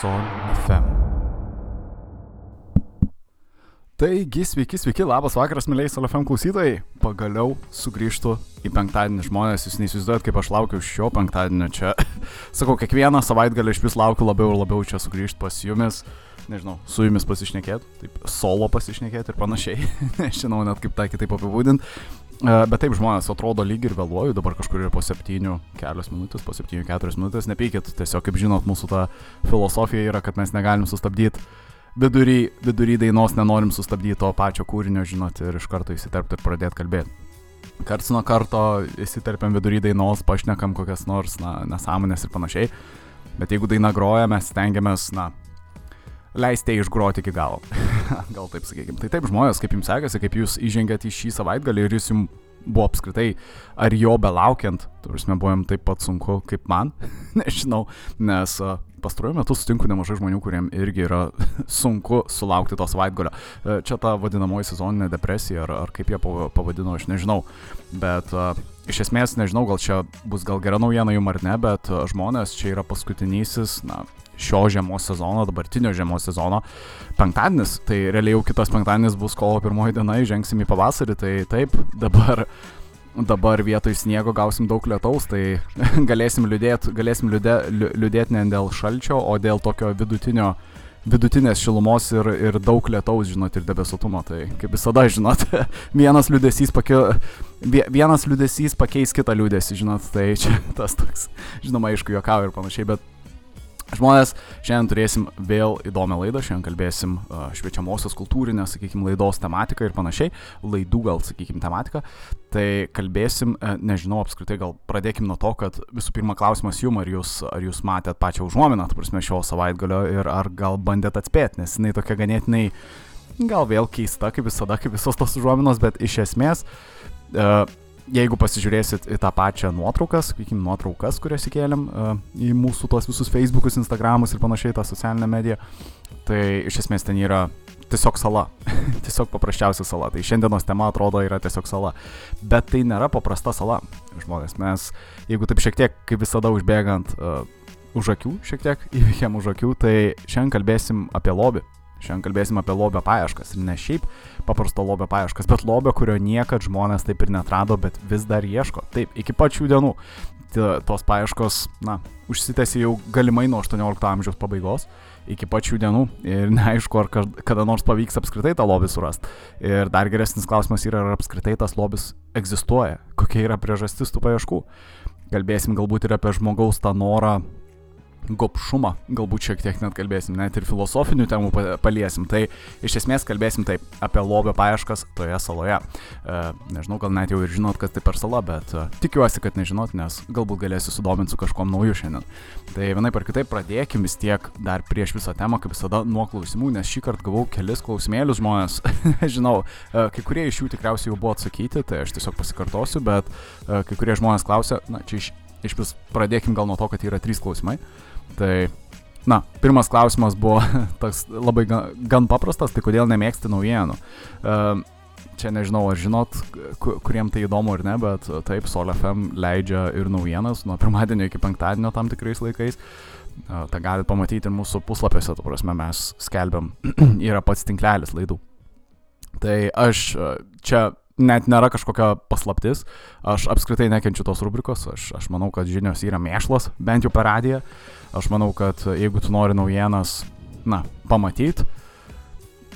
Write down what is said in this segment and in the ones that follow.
Sol FM. Taigi, sveiki, sveiki, labas vakaras, mėlyjei Sol FM klausytojai. Pagaliau sugrįžtu į penktadienį žmonės, jūs neįsivaizduojat, kaip aš laukiu šio penktadienio čia. Sakau, kiekvieną savaitgalį iš vis laukiu labiau ir labiau čia sugrįžti pas jumis. Nežinau, su jumis pasišnekėti, taip, solo pasišnekėti ir panašiai. Nežinau net kaip tą kitaip apibūdinti. E, bet taip žmonės atrodo lyg ir vėluoju, dabar kažkur yra po 7 kelios minutės, po 7-4 minutės, nepykit, tiesiog kaip žinot, mūsų ta filosofija yra, kad mes negalim sustabdyti vidury, vidury dainos, nenorim sustabdyti to pačio kūrinio, žinot, ir iš karto įsiterpti ir pradėti kalbėti. Karts nuo karto įsiterpiam vidury dainos, pašnekam kokias nors, na, nesąmonės ir panašiai, bet jeigu daina groja, mes stengiamės, na, leisti išgroti iki galo. Gal taip sakykime. Tai taip žmonės, kaip jums sekasi, kaip jūs įžengėte į šį savaitgalį ir jis jums buvo apskritai, ar jo belaukiant, turime buvo jam taip pat sunku kaip man, nežinau, nes pastaruoju metu sutinku nemažai žmonių, kuriem irgi yra sunku sulaukti to savaitgalio. Uh, čia ta vadinamoji sezoninė depresija, ar, ar kaip jie pavadino, aš nežinau, bet iš esmės nežinau, gal čia bus gal gera naujiena jum ar ne, bet žmonės čia yra paskutinysis, na, šio žiemos sezono, dabartinio žiemos sezono penktadienis, tai realiai jau kitas penktadienis bus kovo pirmoji diena, žengsim į pavasarį, tai taip, dabar, dabar vietoj sniego gausim daug lietaus, tai galėsim liūdėti, galėsim liūdė, liūdėti ne dėl šalčio, o dėl tokio vidutinio vidutinės šilumos ir, ir daug lietaus, žinot, ir debesuotumo. Tai kaip visada, žinot, vienas liūdėsys, pake, vienas liūdėsys pakeis kitą liūdėsį, žinot, tai čia tas toks, žinoma, aišku, juokauju ir panašiai, bet Žmonės, šiandien turėsim vėl įdomią laidą, šiandien kalbėsim šviečiamosios kultūrinės, sakykime, laidos tematiką ir panašiai, laidų gal, sakykime, tematiką. Tai kalbėsim, nežinau, apskritai gal pradėkim nuo to, kad visų pirma klausimas jum, ar jūs, ar jūs matėt pačią užuominą, tu prasme, šio savaitgalio ir ar gal bandėt atspėti, nes jinai tokia ganėtinai, gal vėl keista, kaip visada, kaip visos tos užuominos, bet iš esmės uh, jeigu pasižiūrėsit į tą pačią nuotrauką, sakykime, nuotraukas, kurias įkėlėm uh, į mūsų tos visus Facebookus, Instagramus ir panašiai tą socialinę mediją, tai iš esmės ten yra tiesiog sala. tiesiog paprasčiausia sala. Tai šiandienos tema atrodo yra tiesiog sala. Bet tai nėra paprasta sala, žmonės. Mes, jeigu taip šiek tiek, kaip visada, užbėgant uh, už akių, šiek tiek įvykiam už akių, tai šiandien kalbėsim apie lobį. Šiandien kalbėsim apie lobio paieškas. Ir ne šiaip paprasto lobio paieškas, bet lobio, kurio niekad žmonės taip ir netrado, bet vis dar ieško. Taip, iki pačių dienų. Tos paieškos, na, užsitęsi jau galimai nuo 18 amžiaus pabaigos iki pačių dienų ir neaišku, ar kada nors pavyks apskritai tą lobį surasti. Ir dar geresnis klausimas yra, ar apskritai tas lobis egzistuoja, kokia yra priežastis tų paieškų. Kalbėsim galbūt ir apie žmogaus tą norą gopšumą, galbūt šiek tiek net kalbėsim, net ir filosofinių temų paliesim. Tai iš esmės kalbėsim taip apie lobio paieškas toje saloje. E, nežinau, gal net jau ir žinot, kas tai per sala, bet e, tikiuosi, kad nežinot, nes galbūt galėsiu sudominti su kažkom nauju šiandien. Tai vienai par kitaip pradėkim vis tiek dar prieš visą temą, kaip visada, nuo klausimų, nes šį kartą gavau kelis klausimėlius žmonės. Žinau, e, kai kurie iš jų tikriausiai jau buvo atsakyti, tai aš tiesiog pasikartosiu, bet e, kai kurie žmonės klausia, na čia iš, iš vis pradėkim gal nuo to, kad yra trys klausimai. Tai, na, pirmas klausimas buvo toks labai gan, gan paprastas, tai kodėl nemėgsti naujienų. Uh, čia nežinau, ar žinot, kuriem tai įdomu ar ne, bet taip, Sol FM leidžia ir naujienas nuo pirmadienio iki penktadienio tam tikrais laikais. Uh, tą galite pamatyti ir mūsų puslapiuose, tu prasme, mes skelbiam, yra pats tinklelis laidų. Tai aš čia net nėra kažkokia paslaptis. Aš apskritai nekenčiu tos rubrikos, aš, aš manau, kad žinios yra mėšlas, bent jau per radiją. Aš manau, kad jeigu tu nori naujienas, na, pamatyti,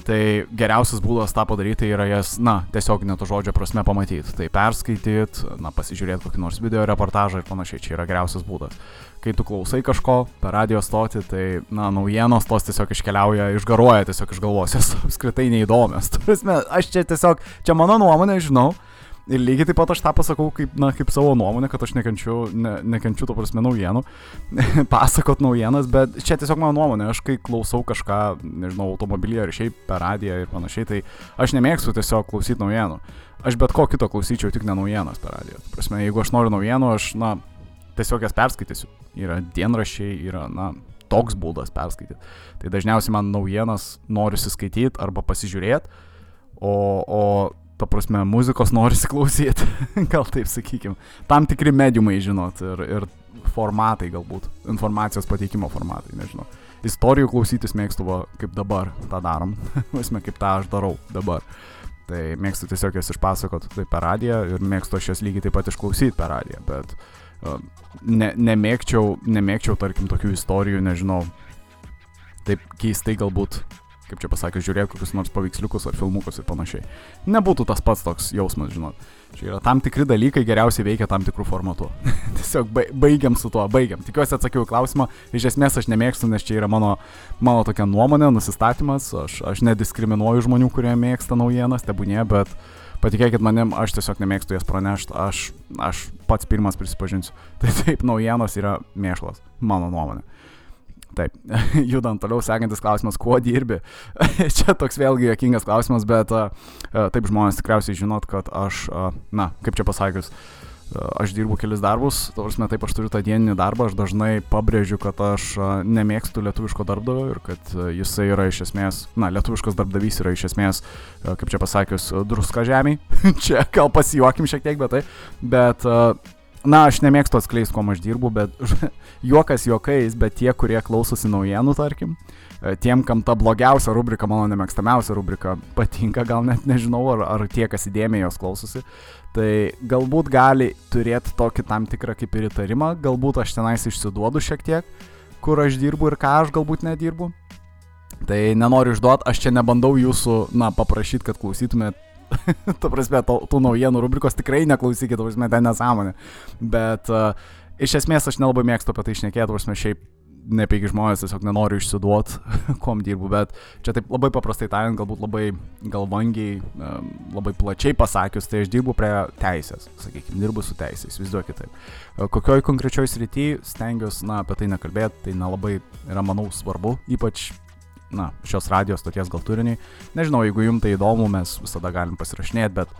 tai geriausias būdas tą padaryti yra jas, na, tiesiog neto žodžio prasme pamatyti. Tai perskaityti, na, pasižiūrėti kokį nors video reportažą ir panašiai, čia yra geriausias būdas kai tu klausai kažko per radio stotį, tai, na, naujienos tos tiesiog iškeliauja, išgaruoja tiesiog iš galvos, jos apskritai neįdomios. Prasme, aš čia tiesiog, čia mano nuomonė, žinau. Ir lygiai taip pat aš tą pasakau kaip, na, kaip savo nuomonę, kad aš nekenčiu, ne, nekenčiu to prasme naujienų, pasakot naujienas, bet čia tiesiog mano nuomonė, aš kai klausau kažką, nežinau, automobilyje ar šiaip per radiją ir panašiai, tai aš nemėgstu tiesiog klausyti naujienų. Aš bet ko kito klausyčiau, tik ne naujienas per radiją. Prasme, jeigu aš noriu naujienų, aš, na, tiesiog jas perskaitysiu. Yra dienrašiai, yra, na, toks būdas perskaityti. Tai dažniausiai man naujienas norisi skaityti arba pasižiūrėti, o, o ta prasme, muzikos norisi klausyti, gal taip sakykim. Tam tikri mediumai, žinot, ir, ir formatai galbūt, informacijos pateikimo formatai, nežinau. istorijų klausytis mėgstu, va, kaip dabar tą darom, visme kaip tą aš darau dabar. Tai mėgstu tiesiog jas išpasakoti tai per radiją ir mėgstu aš jas lygiai taip pat išklausyti per radiją, bet uh, ne, nemėgčiau, nemėgčiau, tarkim, tokių istorijų, nežinau, taip keistai galbūt kaip čia pasakius, žiūrėti kokius nors paveiksliukus ar filmukus ir panašiai. Nebūtų tas pats toks jausmas, žinot. Čia yra tam tikri dalykai geriausiai veikia tam tikrų formatų. Tiesiog baigiam su tuo, baigiam. Tikiuosi atsakiau klausimą. Iš esmės aš nemėgstu, nes čia yra mano, mano tokia nuomonė, nusistatymas. Aš, aš nediskriminuoju žmonių, kurie mėgsta naujienas, tebūnė, bet patikėkit manim, aš tiesiog nemėgstu jas pranešti. Aš, aš pats pirmas prisipažinsiu. Tai taip, naujienos yra mėšlas, mano nuomonė. Taip, judant toliau, sekantis klausimas, kuo dirbi? Čia toks vėlgi jokingas klausimas, bet uh, taip žmonės tikriausiai žinot, kad aš, uh, na, kaip čia pasakius, aš dirbu kelis darbus, tavarsime taip aš turiu tą dieninį darbą, aš dažnai pabrėžiu, kad aš nemėgstu lietuviško darbdavio ir kad jisai yra iš esmės, na, lietuviškas darbdavys yra iš esmės, kaip čia pasakius, druska žemiai. čia gal pasijuokim šiek tiek, bet tai, bet na, aš nemėgstu atskleisti, kuo aš dirbu, bet juokas juokais, bet tie, kurie klausosi naujienų, tarkim, e, tiem, kam ta blogiausia rubrika, mano nemėgstamiausia rubrika patinka, gal net nežinau, ar, ar tie, kas įdėmiai jos klausosi, tai galbūt gali turėti tokį tam tikrą kaip ir įtarimą, galbūt aš tenais išsiduodu šiek tiek, kur aš dirbu ir ką aš galbūt nedirbu. Tai nenoriu išduoti, aš čia nebandau jūsų, na, paprašyti, kad klausytumėt ta prasme, to, tų naujienų rubrikos tikrai neklausykit, ta prasme, ten nesąmonė. Bet uh, iš esmės aš nelabai mėgstu apie tai išnekėti, ta prasme, šiaip nepeigi žmonės tiesiog nenoriu išsiduot, kuom dirbu, bet čia taip labai paprastai tariant, galbūt labai galvangiai, um, labai plačiai pasakius, tai aš dirbu prie teisės, sakykime, dirbu su teisės, įsivaizduokit taip. Kokioj konkrečioj srity stengiuosi, na, apie tai nekalbėti, tai nelabai yra, manau, svarbu, ypač na, šios radijos stoties gal turiniui. Nežinau, jeigu jums tai įdomu, mes visada galim pasirašinėti, bet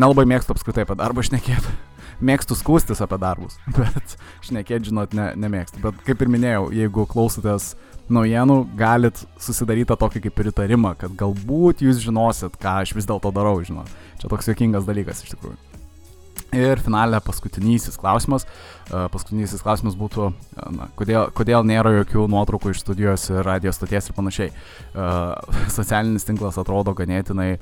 nelabai mėgstu apskritai apie darbą šnekėti. Mėgstu skūstis apie darbus, bet šnekėti, žinot, ne, nemėgstu. Bet kaip ir minėjau, jeigu klausotės naujienų, galit susidaryti tokį kaip ir įtarimą, kad galbūt jūs žinosit, ką aš vis dėlto darau, žinot. Čia toks jokingas dalykas iš tikrųjų. Ir finalė paskutinysis klausimas. E, paskutinysis klausimas būtų, e, na, kodėl, kodėl nėra jokių nuotraukų iš studijos ir radijos stoties ir panašiai. E, socialinis tinklas atrodo ganėtinai,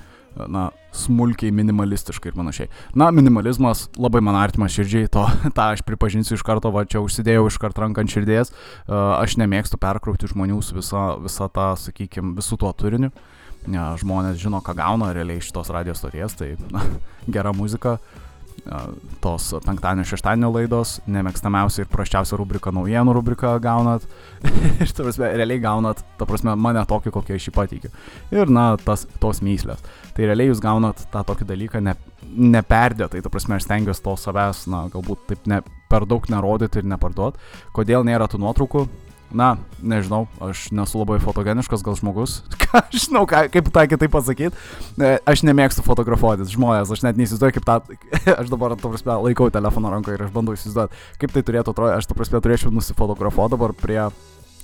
na, smulkiai minimalistiškai ir panašiai. Na, minimalizmas labai man artimas širdžiai, to, tą aš pripažinsiu iš karto, va čia užsidėjau iš karto ranką ant širdies. Aš nemėgstu perkrauti žmonių su visa, visa ta, sakykime, visų tuo turiniu. Žmonės žino, ką gauna realiai iš tos radijos stoties, tai na, gera muzika. Uh, tos penktadienio, šeštadienio laidos, nemėgstamiausia ir praščiausia rubrika naujienų rubrika gaunat. ir, ta prasme, realiai gaunat, ta prasme, mane tokį, kokį aš jį pateikiu. Ir, na, tas, tos myslės. Tai realiai jūs gaunat tą tokį dalyką ne, neperdėtai, ta prasme, aš stengiuosi to savęs, na, galbūt taip ne, per daug nerodyti ir neparduoti. Kodėl nėra tų nuotraukų? Na, nežinau, aš nesu labai fotogeniškas gal žmogus, ką žinau, ką, kaip tą kitaip pasakyti, e, aš nemėgstu fotografuotis žmonės, aš net neįsivaizduoju, kaip tą, aš dabar, tu prasme, laikau telefoną rankoje ir aš bandau įsivaizduoti, kaip tai turėtų atrodyti, aš, tu prasme, turėčiau nusifotografuoti dabar prie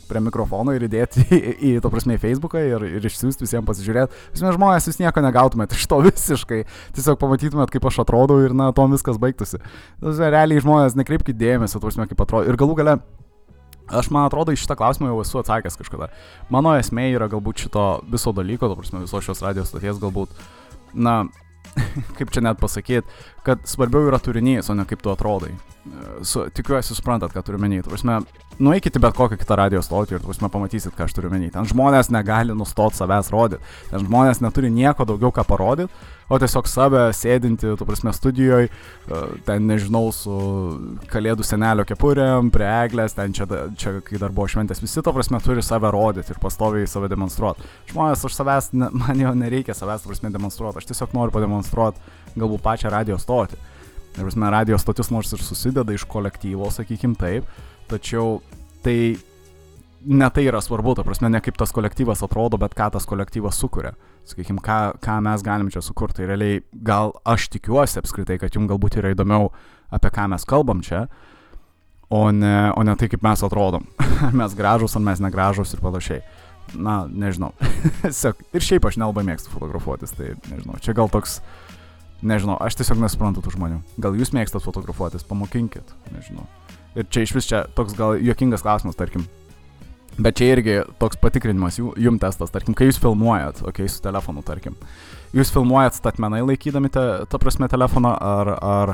prie mikrofono ir įdėti į, į to prasme, į Facebooką ir, ir išsiųsti visiems pasižiūrėti. Visame žmonės jūs nieko negautumėt iš to visiškai. Tiesiog pamatytumėt, kaip aš atrodau ir, na, tom viskas baigtųsi. Realiai žmonės nekreipkite dėmesio, tu prasme, kaip atrodo. Ir galų gale Aš man atrodo, į šitą klausimą jau esu atsakęs kažkada. Mano esmė yra galbūt šito viso dalyko, to prasme, visos šios radijos stoties galbūt, na, kaip čia net pasakyti, kad svarbiau yra turinys, o ne kaip tu atrodai. Su, tikiuosi, suprantat, ką turiu menyti. Prasme, nueikite bet kokią kitą radio stotį ir prasme, pamatysit, ką aš turiu menyti. Ten žmonės negali nustoti savęs rodyti. Ten žmonės neturi nieko daugiau ką parodyti o tiesiog save sėdinti, tu prasme, studijoje, ten nežinau, su kalėdų senelio kepurėm, prie eglės, ten čia, čia kai dar buvo šventės, visi to prasme turi save rodyti ir pastoviai save demonstruoti. Žmonės už savęs, ne, man jo nereikia savęs, prasme, demonstruoti, aš tiesiog noriu pademonstruoti galbūt pačią radio stotį. Ir prasme, radio stotis nors ir susideda iš kolektyvo, sakykim taip, tačiau tai ne tai yra svarbu, ta prasme, ne kaip tas kolektyvas atrodo, bet ką tas kolektyvas sukuria. Sakykime, ką, ką mes galim čia sukurti. Tai realiai gal aš tikiuosi apskritai, kad jums galbūt yra įdomiau, apie ką mes kalbam čia, o ne, o ne tai, kaip mes atrodom. ar mes gražus, ar mes negražus ir panašiai. Na, nežinau. ir šiaip aš nelabai mėgstu fotografuotis, tai nežinau. Čia gal toks, nežinau, aš tiesiog nesuprantu tų žmonių. Gal jūs mėgstat fotografuotis, pamokinkit, nežinau. Ir čia iš vis čia toks gal juokingas klausimas, tarkim, Bet čia irgi toks patikrinimas, jum testas, tarkim, kai jūs filmuojat, okei, okay, su telefonu, tarkim. Jūs filmuojat statmenai laikydami, te, ta prasme, telefoną ar, ar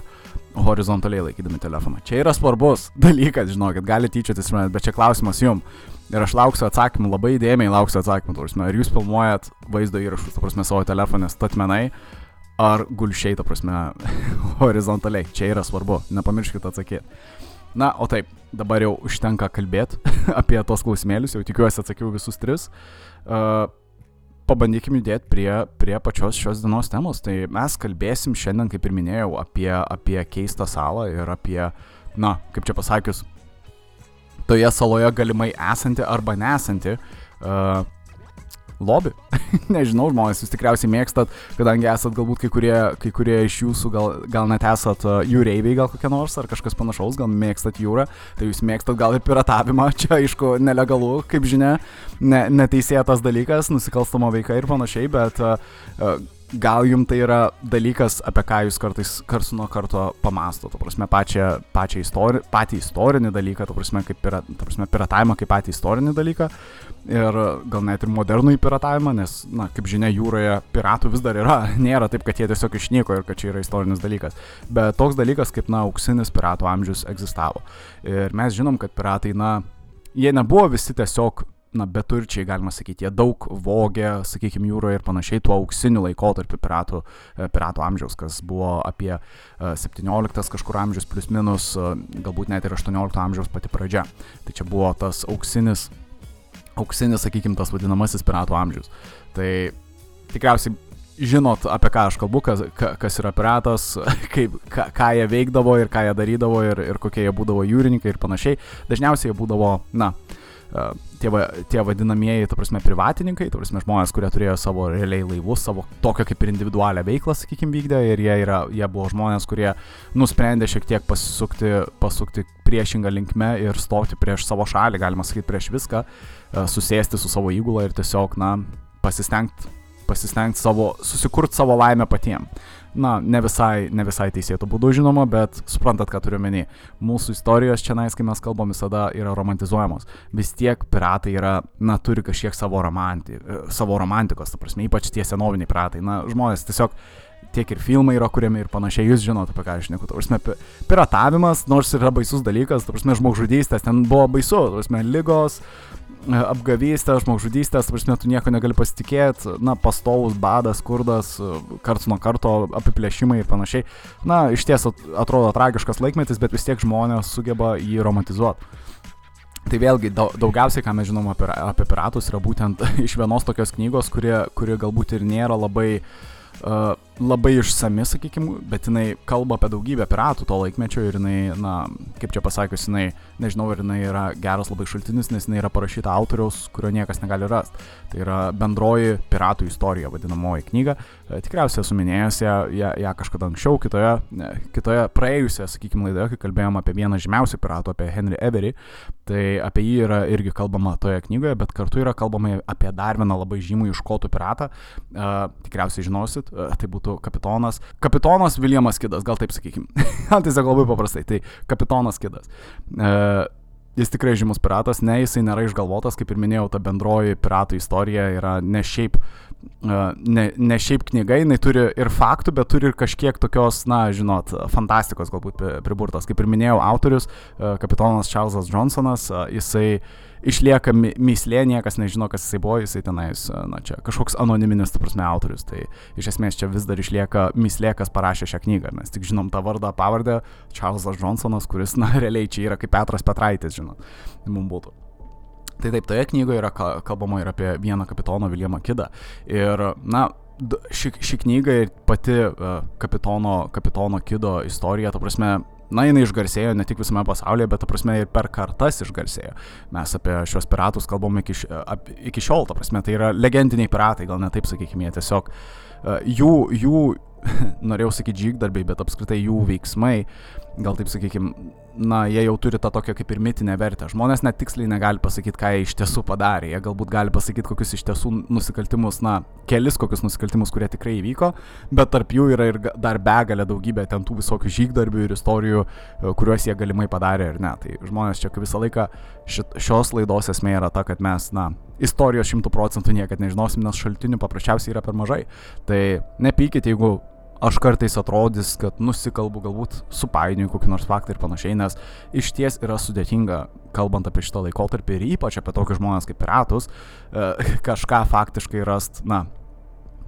horizontaliai laikydami telefoną. Čia yra svarbus dalykas, žinokit, gali tyčiotis, bet čia klausimas jum. Ir aš lauksiu atsakymų, labai įdėmiai lauksiu atsakymų, prasme, ar jūs filmuojat vaizdo įrašus, ta prasme, savo telefonę statmenai, ar gulšiai, ta prasme, horizontaliai. Čia yra svarbu, nepamirškite atsakyti. Na, o taip, dabar jau užtenka kalbėti apie tos klausimėlius, jau tikiuosi atsakiau visus tris. Uh, pabandykim judėti prie, prie pačios šios dienos temos. Tai mes kalbėsim šiandien, kaip ir minėjau, apie, apie keistą salą ir apie, na, kaip čia pasakius, toje saloje galimai esanti arba nesanti uh, lobį. Nežinau, žmonės jūs tikriausiai mėgstat, kadangi esat galbūt kai kurie, kai kurie iš jūsų, gal, gal net esat uh, jūreiviai gal kokie nors, ar kažkas panašaus, gal mėgstat jūrą, tai jūs mėgstat gal ir piratavimą, čia aišku nelegalu, kaip žinia, ne, neteisėtas dalykas, nusikalstama veika ir panašiai, bet uh, gal jums tai yra dalykas, apie ką jūs kartais karts nuo karto pamasto, to prasme, pačią, pačią istori, patį istorinį dalyką, to prasme, kaip pira, to prasme, piratavimą kaip patį istorinį dalyką. Ir gal net ir modernų piratavimą, nes, na, kaip žinia, jūroje piratų vis dar yra, nėra taip, kad jie tiesiog išnyko ir kad čia yra istorinis dalykas, bet toks dalykas kaip, na, auksinis piratų amžius egzistavo. Ir mes žinom, kad piratai, na, jie nebuvo visi tiesiog na, beturčiai, galima sakyti, jie daug vogė, sakykime, jūroje ir panašiai tuo auksiniu laikotarpiu piratų, e, piratų amžiaus, kas buvo apie 17 e, kažkur amžius plus minus, e, galbūt net ir 18 amžiaus pati pradžia. Tai čia buvo tas auksinis, auksinis, sakykime, tas vadinamasis piratų amžius. Tai tikriausiai žinot, apie ką aš kalbu, kas, kas yra piratas, kaip, ką, ką jie veikdavo ir ką jie darydavo ir, ir kokie jie būdavo jūrininkai ir panašiai. Dažniausiai jie būdavo, na, tie, va, tie vadinamieji, ta prasme, privatininkai, ta prasme, žmonės, kurie turėjo savo realiai laivus, savo tokią kaip ir individualią veiklą, sakykime, vykdė ir jie, yra, jie buvo žmonės, kurie nusprendė šiek tiek pasisukti, pasukti priešingą linkmę ir stoti prieš savo šalį, galima sakyti, prieš viską, susėsti su savo įgula ir tiesiog, na, pasistengti pasistengti savo, susikurti savo laimę patiems na, ne visai, ne visai teisėtų būdų žinoma, bet suprantat, ką turiu menį. Mūsų istorijos čia, nais, kai mes kalbam, visada yra romantizuojamos. Vis tiek piratai yra, na, turi kažkiek savo, romanti, e, savo romantikos, ta prasme, ypač tie senoviniai piratai. Na, žmonės tiesiog tiek ir filmai yra kuriami ir panašiai, jūs žinote, apie ką aš neku. Prasme, piratavimas, nors yra baisus dalykas, prasme, žmogžudystės, ten buvo baisu, prasme, lygos, E, apgavystė, žmogžudystės, prasme, tu nieko negali pasitikėti, na, pastovus badas, skurdas, e, karts nuo karto apiplėšimai ir panašiai. Na, iš ties atrodo tragiškas laikmetis, bet vis tiek žmonės sugeba jį romantizuoti. Tai vėlgi daugiausiai, ką mes žinom apie, apie piratus, yra būtent iš vienos tokios knygos, kuri, kuri galbūt ir nėra labai uh, labai išsami, sakykime, bet jinai kalba apie daugybę piratų to laikmečio ir jinai, na, kaip čia pasakius, jinai, nežinau, ar jinai yra geras labai šaltinis, nes jinai yra parašyta autoriaus, kurio niekas negali rasti. Tai yra bendroji piratų istorija, vadinamoji knyga. E, tikriausiai esu minėjęs ją, ją, ją kažkada anksčiau, kitoje, kitoje praėjusioje, sakykime, laidoje, kai kalbėjom apie vieną žymiausių piratų, apie Henry Every. Tai apie jį yra irgi kalbama toje knygoje, bet kartu yra kalbama apie dar vieną labai žymų iškotų piratą. Uh, tikriausiai žinosit, uh, tai būtų kapitonas. Kapitonas Viljamas Kidas, gal taip sakykime. Tiesiog labai paprastai. Tai kapitonas Kidas. Uh, jis tikrai žymus piratas, ne, jisai nėra išgalvotas, kaip ir minėjau, ta bendroji piratų istorija yra ne šiaip, ne, ne šiaip knyga, jinai turi ir faktų, bet turi ir kažkiek tokios, na, žinot, fantastikos galbūt priburtos. Kaip ir minėjau, autorius, kapitonas Čarlzas Johnsonas, jisai išlieka myslė, niekas nežino, kas jisai buvo, jisai tenais, na čia kažkoks anoniminis, tu prasme, autorius. Tai iš esmės čia vis dar išlieka myslė, kas parašė šią knygą. Mes tik žinom tą vardą, pavardę, Charlesas Johnsonas, kuris, na, realiai čia yra kaip Petras Petraitis, žinot, mums būtų. Tai taip, toje knygoje yra kalbama ir apie vieną kapitoną Viljamą Kidą. Ir, na, ši, ši knyga ir pati uh, kapitono, kapitono Kido istorija, ta prasme, na, jinai išgarsėjo ne tik visame pasaulyje, bet, ta prasme, ir per kartas išgarsėjo. Mes apie šios piratus kalbame iki, ap, iki šiol, ta prasme, tai yra legendiniai piratai, gal ne taip sakykime, jie tiesiog uh, jų, jų norėjau sakyti žygdarbiai, bet apskritai jų veiksmai gal taip sakykime, na, jie jau turi tą tokią kaip ir mitinę vertę. Žmonės net tiksliai negali pasakyti, ką jie iš tiesų padarė. Jie galbūt gali pasakyti, kokius iš tiesų nusikaltimus, na, kelis kokius nusikaltimus, kurie tikrai įvyko, bet tarp jų yra ir dar begalė daugybė ten tų visokių žygdarbių ir istorijų, e, kuriuos jie galimai padarė ir ne. Tai žmonės čia kaip visą laiką šit, šios laidos esmė yra ta, kad mes, na, istorijos šimtų procentų niekada nežinosim, nes šaltinių paprasčiausiai yra per mažai. Tai nepykit, jeigu aš kartais atrodys, kad nusikalbu, galbūt supainioju kokį nors faktą ir panašiai, nes iš ties yra sudėtinga, kalbant apie šitą laikotarpį ir ypač apie tokius žmonės kaip piratus, e, kažką faktiškai rast, na,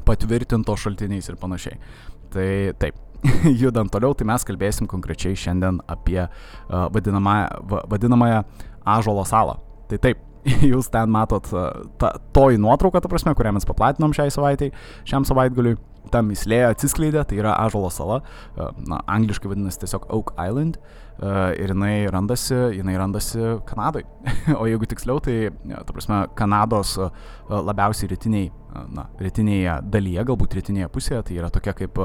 patvirtinto šaltiniais ir panašiai. Tai taip, judant toliau, tai mes kalbėsim konkrečiai šiandien apie uh, vadinamąją, vadinamąją Ažolo salą. Tai taip, jūs ten matot uh, ta, toji nuotrauka, ta prasme, kurią mes paplatinom šiai savaitai, šiam savaitgaliui ta mislė atsiskleidė, tai yra Ažalo sala, e, na, angliškai vadinasi tiesiog Oak Island e, ir jinai randasi, jinai randasi Kanadoje. o jeigu tiksliau, tai, e, ta prasme, Kanados labiausiai rytiniai, na, rytinėje dalyje, galbūt rytinėje pusėje, tai yra tokia kaip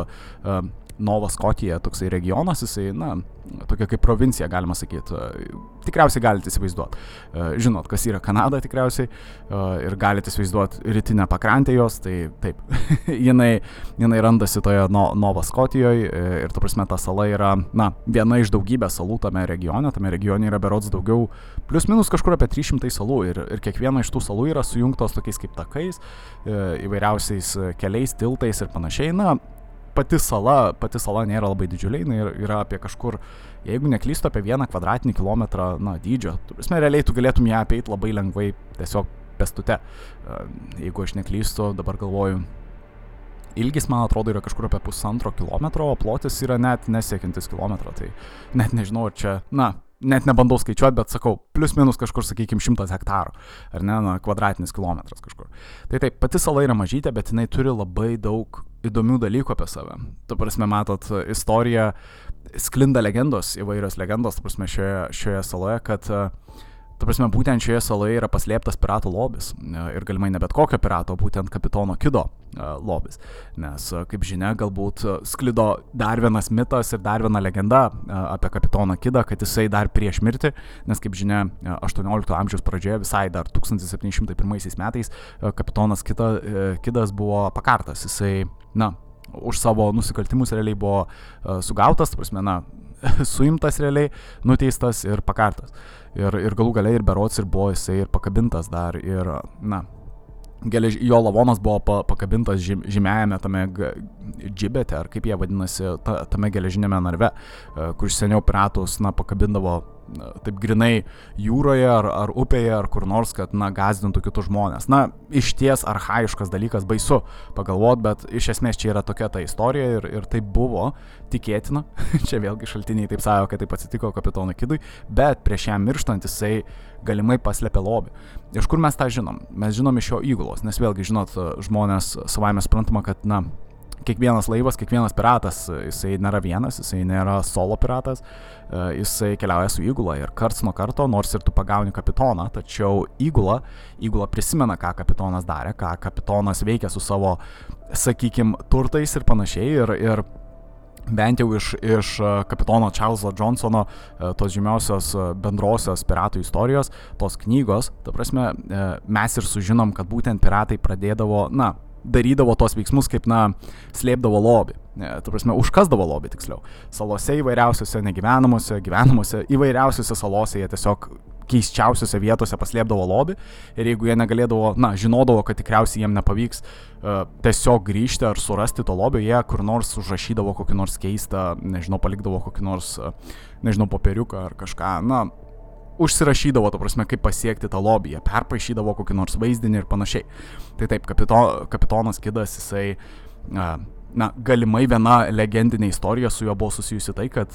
Nova Skotija, toksai regionas, jisai, na, tokia kaip provincija, galima sakyti. Tikriausiai galite įsivaizduoti. Žinot, kas yra Kanada tikriausiai ir galite įsivaizduoti rytinę pakrantę jos, tai taip, jinai, jinai randasi toje no, Nova Skotijoje ir, tu prasme, ta sala yra, na, viena iš daugybės salų tame regione, tame regione yra berots daugiau, plus minus kažkur apie 300 salų ir, ir kiekviena iš tų salų yra sujungtos tokiais kaip takais, įvairiausiais keliais, tiltais ir panašiai. Na, pati sala, pati sala nėra labai didžiulė, jinai yra apie kažkur, jeigu neklystu, apie vieną kvadratinį kilometrą, na, dydžio. Turime, realiai tu galėtum ją apeiti labai lengvai, tiesiog pestute. Jeigu aš neklystu, dabar galvoju, ilgis, man atrodo, yra kažkur apie pusantro kilometro, o plotis yra net nesiekintis kilometro. Tai net nežinau, ar čia, na, net nebandau skaičiuoti, bet sakau, plus minus kažkur, sakykime, šimtas hektarų, ar ne, na, kvadratinis kilometras kažkur. Tai taip, pati sala yra mažytė, bet jinai turi labai daug įdomių dalykų apie save. Tu prasme, matot, istorija, sklinda legendos, įvairios legendos, tu prasme, šioje, šioje saloje, kad uh, Ta prasme, būtent šioje saloje yra paslėptas piratų lobis. E, ir galimai ne bet kokio pirato, būtent kapitono Kido e, lobis. Nes, e, kaip žinia, galbūt sklido dar vienas mitas ir dar viena legenda apie kapitoną Kidą, kad jisai dar prieš mirtį, nes, kaip žinia, 18 amžiaus pradžioje, visai dar 1701 metais, kapitonas Kita, Kidas buvo pakartas. Jisai, na, už savo nusikaltimus realiai buvo sugautas, prasme, na, suimtas realiai, nuteistas ir pakartas. Ir, ir galų galiai ir berots ir buvo jisai ir pakabintas dar. Ir, na, gelež, jo lavonas buvo pa, pakabintas žym, žymėjame tame džibete, ar kaip jie vadinasi, ta, tame geležinėme narve, e, kur seniau piratus, na, pakabindavo taip grinai jūroje ar, ar upėje ar kur nors, kad, na, gazdintų kitus žmonės. Na, iš ties arhaiškas dalykas, baisu pagalvot, bet iš esmės čia yra tokia ta istorija ir, ir tai buvo tikėtina. čia vėlgi šaltiniai taip sako, kad taip atsitiko kapitonui Kidui, bet prieš jam mirštant jisai galimai paslėpė lobį. Iš kur mes tą žinom? Mes žinom iš jo įgulos, nes vėlgi, žinot, žmonės savaime suprantama, kad, na, kiekvienas laivas, kiekvienas piratas, jisai nėra vienas, jisai nėra solo piratas, e, jisai keliauja su įgula ir karts nuo karto, nors ir tu pagauni kapitoną, tačiau įgula, įgula prisimena, ką kapitonas darė, ką kapitonas veikia su savo, sakykim, turtais ir panašiai. Ir, ir bent jau iš, iš e, kapitono Charleso Johnsono, e, tos žymiausios bendrosios piratų istorijos, tos knygos, ta prasme, mes ir sužinom, kad būtent piratai pradėdavo, na, darydavo tos veiksmus, kaip, na, slėpdavo lobį. Tu prasme, užkasdavo lobį tiksliau. Salose įvairiausiose, negyvenamuose, gyvenamuose, įvairiausiose salose jie tiesiog keiščiausiose vietose paslėpdavo lobį ir jeigu jie negalėdavo, na, žinodavo, kad tikriausiai jiem nepavyks uh, tiesiog grįžti ar surasti to lobio, jie kur nors užrašydavo kokį nors keistą, nežinau, palikdavo kokį nors, uh, nežinau, popieriuką ar kažką, na, užsirašydavo, to prasme, kaip pasiekti tą lobį, jie perpašydavo kokį nors vaizdinį ir panašiai. Tai taip, kapito, kapitonas Kidas, jisai, na, galimai viena legendinė istorija su juo buvo susijusi tai, kad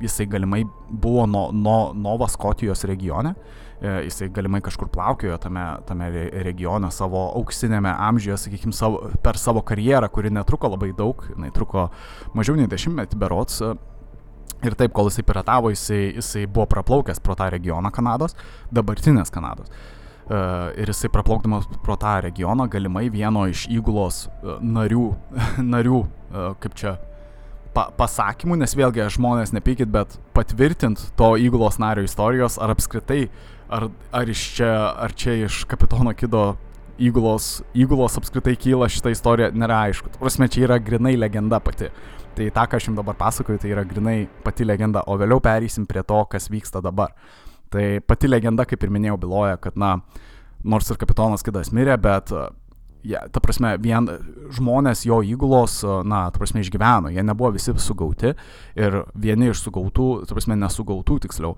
jisai galimai buvo nuo no, Nova Skotijos regione, e, jisai galimai kažkur plaukiojo tame, tame regione savo auksinėme amžiuje, sakykime, savo, per savo karjerą, kuri netruko labai daug, jinai truko mažiau nei dešimtmetį berots, Ir taip, kol jisai piratavo, jisai, jisai buvo praplaukęs pro tą regioną Kanados, dabartinės Kanados. Uh, ir jisai praplaukdamas pro tą regioną galimai vieno iš įgulos uh, narių, narių uh, kaip čia, pa, pasakymų, nes vėlgi žmonės nepykit, bet patvirtint to įgulos nario istorijos, ar apskritai, ar, ar, iš čia, ar čia iš kapitono Kido įgulos, įgulos apskritai kyla šitą istoriją, nėra aišku. Prasme, čia yra grinai legenda pati. Tai tą, ką aš jums dabar pasakoju, tai yra grinai pati legenda, o vėliau pereisim prie to, kas vyksta dabar. Tai pati legenda, kaip ir minėjau, byloja, kad, na, nors ir kapitonas Kidas mirė, bet ja, ta prasme, vien žmonės jo įgulos, na, ta prasme, išgyveno, jie nebuvo visi sugauti ir vieni iš sugautų, ta prasme, nesugautų, tiksliau,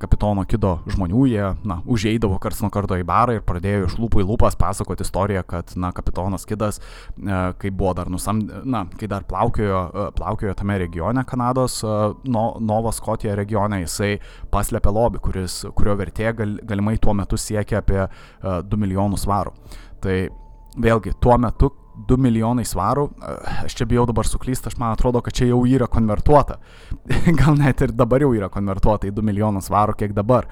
kapitono kido žmonių, jie, na, užeidavo karts nuo karto į barą ir pradėjo iš lūpų į lūpas pasakoti istoriją, kad, na, kapitonas kidas, kai buvo dar nusam, na, kai dar plaukiojo, plaukiojo tame regione Kanados, no, Novo Skotija regione, jisai paslėpė lobį, kuris, kurio vertė gal, galimai tuo metu siekia apie 2 milijonus svarų. Tai vėlgi, tuo metu 2 milijonai svarų, aš čia bijau dabar suklysti, aš man atrodo, kad čia jau yra konvertuota. Gal net ir dabar jau yra konvertuota į 2 milijonus svarų, kiek dabar,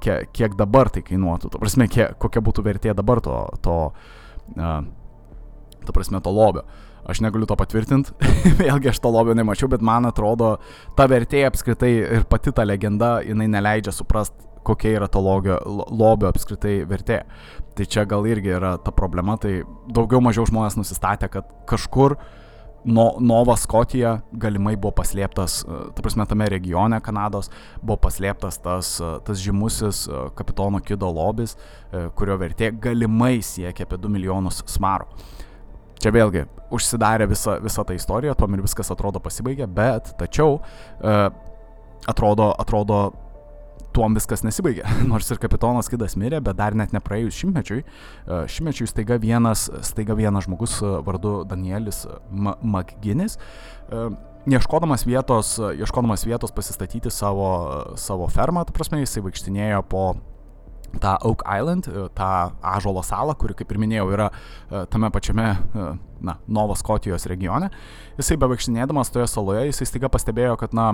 kiek, kiek dabar tai kainuotų. Ta prasme, kiek, kokia būtų vertė dabar to, to, ta prasme, to lobio. Aš negaliu to patvirtinti, vėlgi aš to lobio nemačiau, bet man atrodo, ta vertė apskritai ir pati ta legenda, jinai neleidžia suprasti, kokia yra to logio, lobio apskritai vertė. Tai čia gal irgi yra ta problema, tai daugiau mažiau žmonės nusistatė, kad kažkur no, Nova Skotija galimai buvo paslėptas, e, ta prasme, tame regione Kanados buvo paslėptas tas, e, tas žymusis e, kapitono Kido lobis, kurio vertė galimai siekia apie 2 milijonus svarų. Čia vėlgi užsidarė visa, visa ta istorija, tuom ir viskas atrodo pasibaigė, bet tačiau atrodo, atrodo tuom viskas nesibaigė. Nors ir kapitonas Kidas mirė, bet dar net nepraėjus šimtmečiui, e, šimtmečiui staiga vienas, staiga vienas žmogus e, vardu Danielis Makginis, e, ieškodamas vietos, ieškodamas vietos pasistatyti savo, savo fermą, ta prasme, jisai vaikštinėjo po tą Oak Island, tą Ažolo salą, kuri, kaip ir minėjau, yra tame pačiame, na, Novo Skotijos regione. Jisai bevaikštinėdamas toje saloje, jisai staiga pastebėjo, kad, na,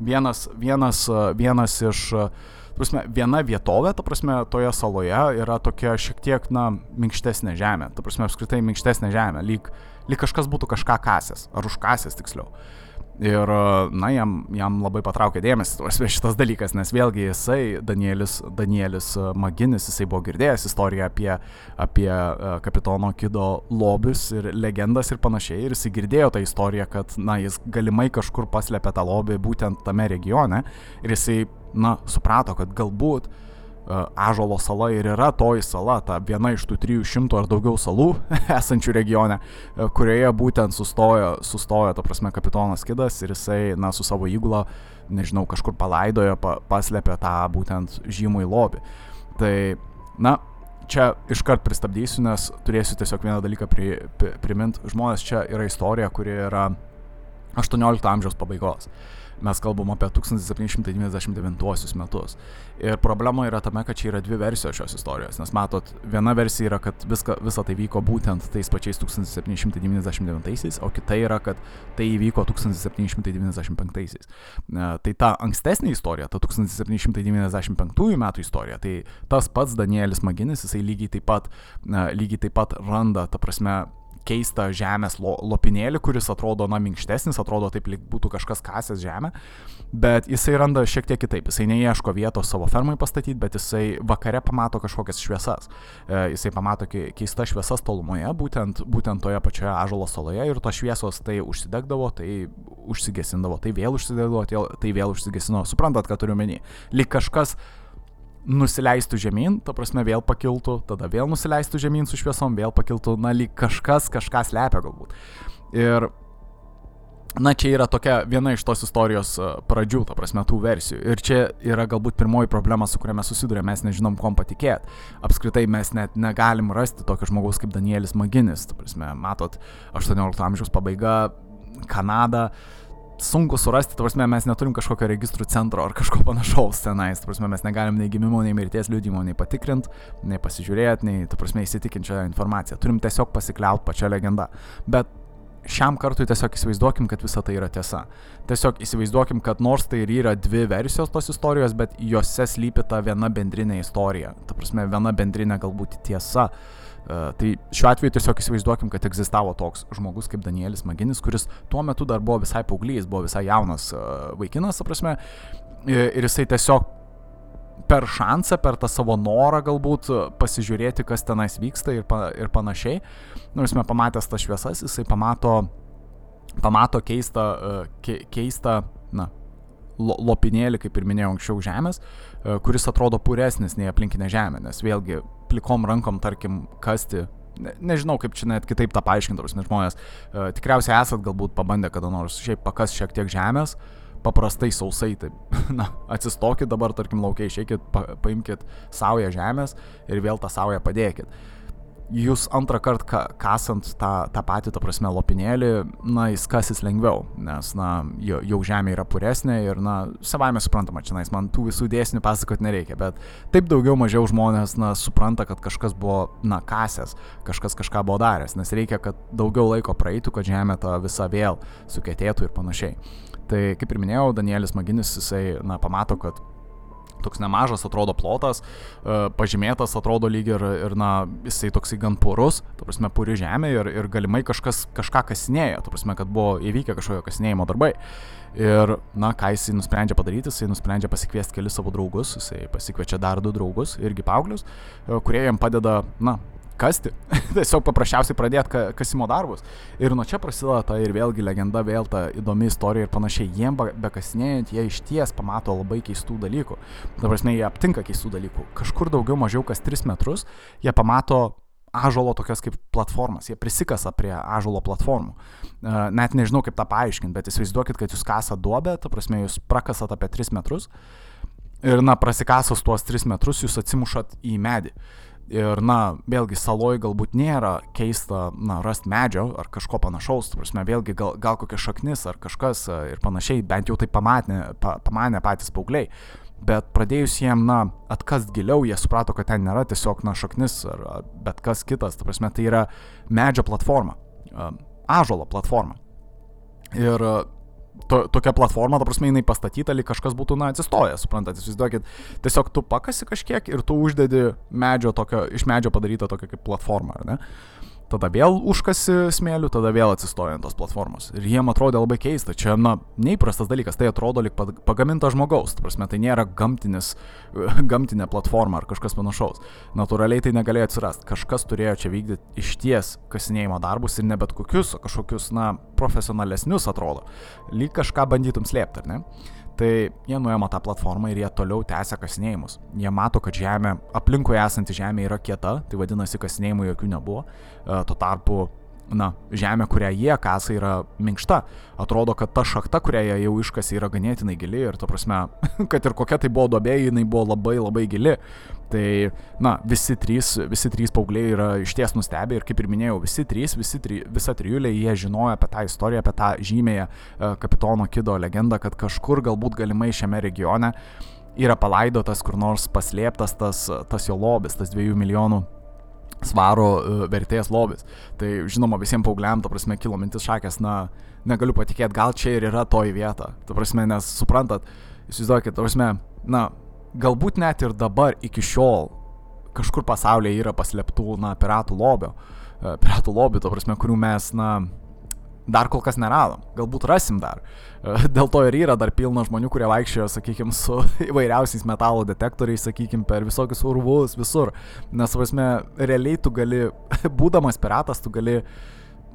vienas, vienas, vienas iš, prasme, viena vietovė, ta prasme, toje saloje yra tokia šiek tiek, na, minkštesnė žemė, ta prasme, apskritai minkštesnė žemė, lyg, lyg kažkas būtų kažką kasęs, ar užkasęs tiksliau. Ir, na, jam, jam labai patraukė dėmesį šitas dalykas, nes vėlgi jisai, Danielis, Danielis Maginis, jisai buvo girdėjęs istoriją apie, apie kapitono Kido lobius ir legendas ir panašiai. Ir jisai girdėjo tą istoriją, kad, na, jis galimai kažkur paslėpė tą lobį būtent tame regione. Ir jisai, na, suprato, kad galbūt uh, Ažolo sala ir yra toji sala, ta viena iš tų 300 ar daugiau salų esančių regione, kurioje būtent sustojo, sustojo, ta prasme, kapitonas Kidas ir jisai, na, su savo įgula, nežinau, kažkur palaidojo, pa, paslėpė tą būtent žymų į lobį. Tai, na, čia iškart pristabdysiu, nes turėsiu tiesiog vieną dalyką pri, pri, primint. Žmonės čia yra istorija, kuri yra 18 amžiaus pabaigos. Mes kalbam apie 1799 metus. Ir problema yra tame, kad čia yra dvi versijos šios istorijos. Nes matot, viena versija yra, kad viska, visa tai vyko būtent tais pačiais 1799, o kita yra, kad tai įvyko 1795. Tai ta ankstesnė istorija, ta 1795 metų istorija, tai tas pats Danielis Maginis, jisai lygiai taip pat, lygiai taip pat randa, ta prasme, keistą žemės lo, lopinėlį, kuris atrodo, na, minkštesnis, atrodo taip, lyg būtų kažkas kasęs žemę, bet jisai randa šiek tiek kitaip. Jisai neieško vietos savo fermai pastatyti, bet jisai vakare pamato kažkokias šviesas. E, jisai pamato keistas šviesas tolumoje, būtent, būtent toje pačioje Ažalo saloje ir tos šviesos tai užsidegdavo, tai užsigesindavo, tai vėl užsidegdavo, tai vėl užsigesindavo. Suprantat, ką turiu menį? Lik kažkas nusileistų žemyn, ta prasme vėl pakiltų, tada vėl nusileistų žemyn su šviesom, vėl pakiltų, na, lyg kažkas kažką slepia galbūt. Ir, na, čia yra tokia viena iš tos istorijos e, pradžių, ta prasme, tų versijų. Ir čia yra galbūt pirmoji problema, su kuria mes susidurėme, mes nežinom, kom patikėti. Apskritai mes net negalim rasti tokio žmogaus kaip Danielis Maginis, ta prasme, matot, 18 amžiaus pabaiga, Kanada, sunku surasti, ta prasme, mes neturim kažkokio registrų centro ar kažko panašaus tenais, ta prasme, mes negalim nei gimimo, nei mirties liūdimo, nei patikrint, nei pasižiūrėti, nei, įsitikinti šią informaciją. Turim tiesiog pasikliaut pačią legendą. Bet šiam kartui tiesiog įsivaizduokim, kad visa tai yra tiesa. Tiesiog įsivaizduokim, kad nors tai ir yra dvi versijos tos istorijos, bet juose slypi ta viena bendrinė istorija. Ta prasme, viena bendrinė galbūt tiesa tai šiuo atveju tiesiog įsivaizduokim, kad egzistavo toks žmogus kaip Danielis Maginis, kuris tuo metu dar buvo visai paauglys, buvo visai jaunas uh, vaikinas, prasme, ir jisai tiesiog per šansą, per tą savo norą galbūt pasižiūrėti, kas tenais vyksta ir, pa, ir panašiai. Nors mes pamatęs tas šviesas, jisai pamato, pamato keistą, ke, keistą, na, lopinėlį, kaip ir minėjau anksčiau, žemės, kuris atrodo puresnis nei aplinkinė žemė, nes vėlgi plikom rankom, tarkim, kasti. Ne, nežinau, kaip čia net kitaip tą paaiškinti, nes žmonės uh, tikriausiai esat galbūt pabandę kada nors šiaip pakas šiek tiek žemės, paprastai sausai, taip, na, atsistokit dabar, tarkim, laukiai, išeikit, pa, paimkit saują žemės ir vėl tą saują padėkit jūs antrą kartą kasant tą, tą patį, ta prasme, lopinėlį, na, jis kasis lengviau, nes, na, jau, jau žemė yra puresnė ir, na, savaime suprantama, čia, nais, man tų visų dėsnių pasakot nereikia, bet taip daugiau mažiau žmonės, na, supranta, kad kažkas buvo, na, kasęs, kažkas kažką buvo daręs, nes reikia, kad daugiau laiko praeitų, kad žemė ta visa vėl sukėtėtų ir panašiai. Tai, kaip ir minėjau, Danielis Maginis, jisai, na, pamato, kad toks nemažas atrodo plotas, e, pažymėtas atrodo lyg ir, ir na, jisai toksai gan purus, tu prasme, puri žemė ir, ir galimai kažkas kažką kasinėja, tu prasme, kad buvo įvykę kažkokio kasinėjimo darbai. Ir, na, ką jisai nusprendžia padaryti, jisai nusprendžia pasikviesti kelius savo draugus, jisai pasikviečia dar du draugus, irgi paauglius, e, kurie jam padeda, na, kasti, tiesiog paprasčiausiai pradėti kasimo darbus. Ir nuo čia prasideda ta ir vėlgi legenda, vėl ta įdomi istorija ir panašiai. Jiem bekasinėjant, jie iš ties pamato labai keistų dalykų. Ta prasme, jie aptinka keistų dalykų. Kažkur daugiau mažiau kas 3 metrus jie pamato ažolo tokias kaip platformas, jie prisikasa prie ažolo platformų. E, net nežinau kaip tą paaiškinti, bet įsivaizduokit, kad jūs kasa duobę, ta prasme, jūs prakasat apie 3 metrus ir, na, prasikasas tuos 3 metrus jūs atsimušat į medį. Ir, na, vėlgi, saloj galbūt nėra keista, na, rasti medžio ar kažko panašaus, prasme, vėlgi, gal, gal kokia šaknis ar kažkas ir panašiai, bent jau tai pamatė, pa, pamanė patys paaugliai. Bet pradėjus jiem, na, atkast giliau, jie suprato, kad ten nėra tiesiog, na, šaknis ar, bet kas kitas, tu prasme, tai yra medžio platforma, ažolo platforma. Ir to, tokia platforma, ta prasme, jinai pastatyta, lyg kažkas būtų, na, atsistojęs, suprantate, įsivaizduokit, tiesiog tu pakasi kažkiek ir tu uždedi medžio tokio, iš medžio padarytą tokią kaip platformą, ar ne? Tada vėl užkasi smėlių, tada vėl atsistoja ant tos platformos. Ir jiem atrodė labai keista, čia, na, neįprastas dalykas, tai atrodo lik pagaminta žmogaus, ta prasme, tai nėra gamtinis, gamtinė platforma ar kažkas panašaus. Natūraliai tai negalėjo atsirasti, kažkas turėjo čia vykdyti iš ties kasinėjimo darbus ir ne bet kokius, o kažkokius, na, profesionalesnius atrodo. Lyg kažką bandytum slėpti, ar ne? Tai jie nuėmė tą platformą ir jie toliau tęsia kasinėjimus. Jie mato, kad žemė, aplinkui esanti žemė yra kieta, tai vadinasi, kasinėjimų jokių nebuvo. E, tuo tarpu na, žemė, kurią jie kasa, yra minkšta. Atrodo, kad ta šakta, kurią jie jau iškasi, yra ganėtinai gili ir, to prasme, kad ir kokia tai buvo dobė, jinai buvo labai labai gili. Tai, na, visi trys, visi trys paaugliai yra išties nustebę ir, kaip ir minėjau, visi trys, visi tri, visa trijulė, jie žinojo apie tą istoriją, apie tą žymėją uh, kapitono Kido legendą, kad kažkur galbūt galimai šiame regione yra palaidotas kur nors paslėptas tas, tas jo lobis, tas dviejų milijonų svaro e, vertės lobis. Tai žinoma, visiems paaugliam, to prasme, kilo mintis šakės, na, negaliu patikėti, gal čia ir yra toji vieta. To prasme, nes suprantat, įsivaizduokit, to prasme, na, galbūt net ir dabar iki šiol kažkur pasaulyje yra paslėptų, na, piratų lobio, e, piratų lobių, to prasme, kurių mes, na, dar kol kas neradom. Galbūt rasim dar. E, dėl to ir yra dar pilna žmonių, kurie vaikščiojo, sakykime, su įvairiausiais metalo detektoriais, sakykime, per visokius urvus, visur. Nes, prasme, realiai tu gali, būdamas piratas, tu gali,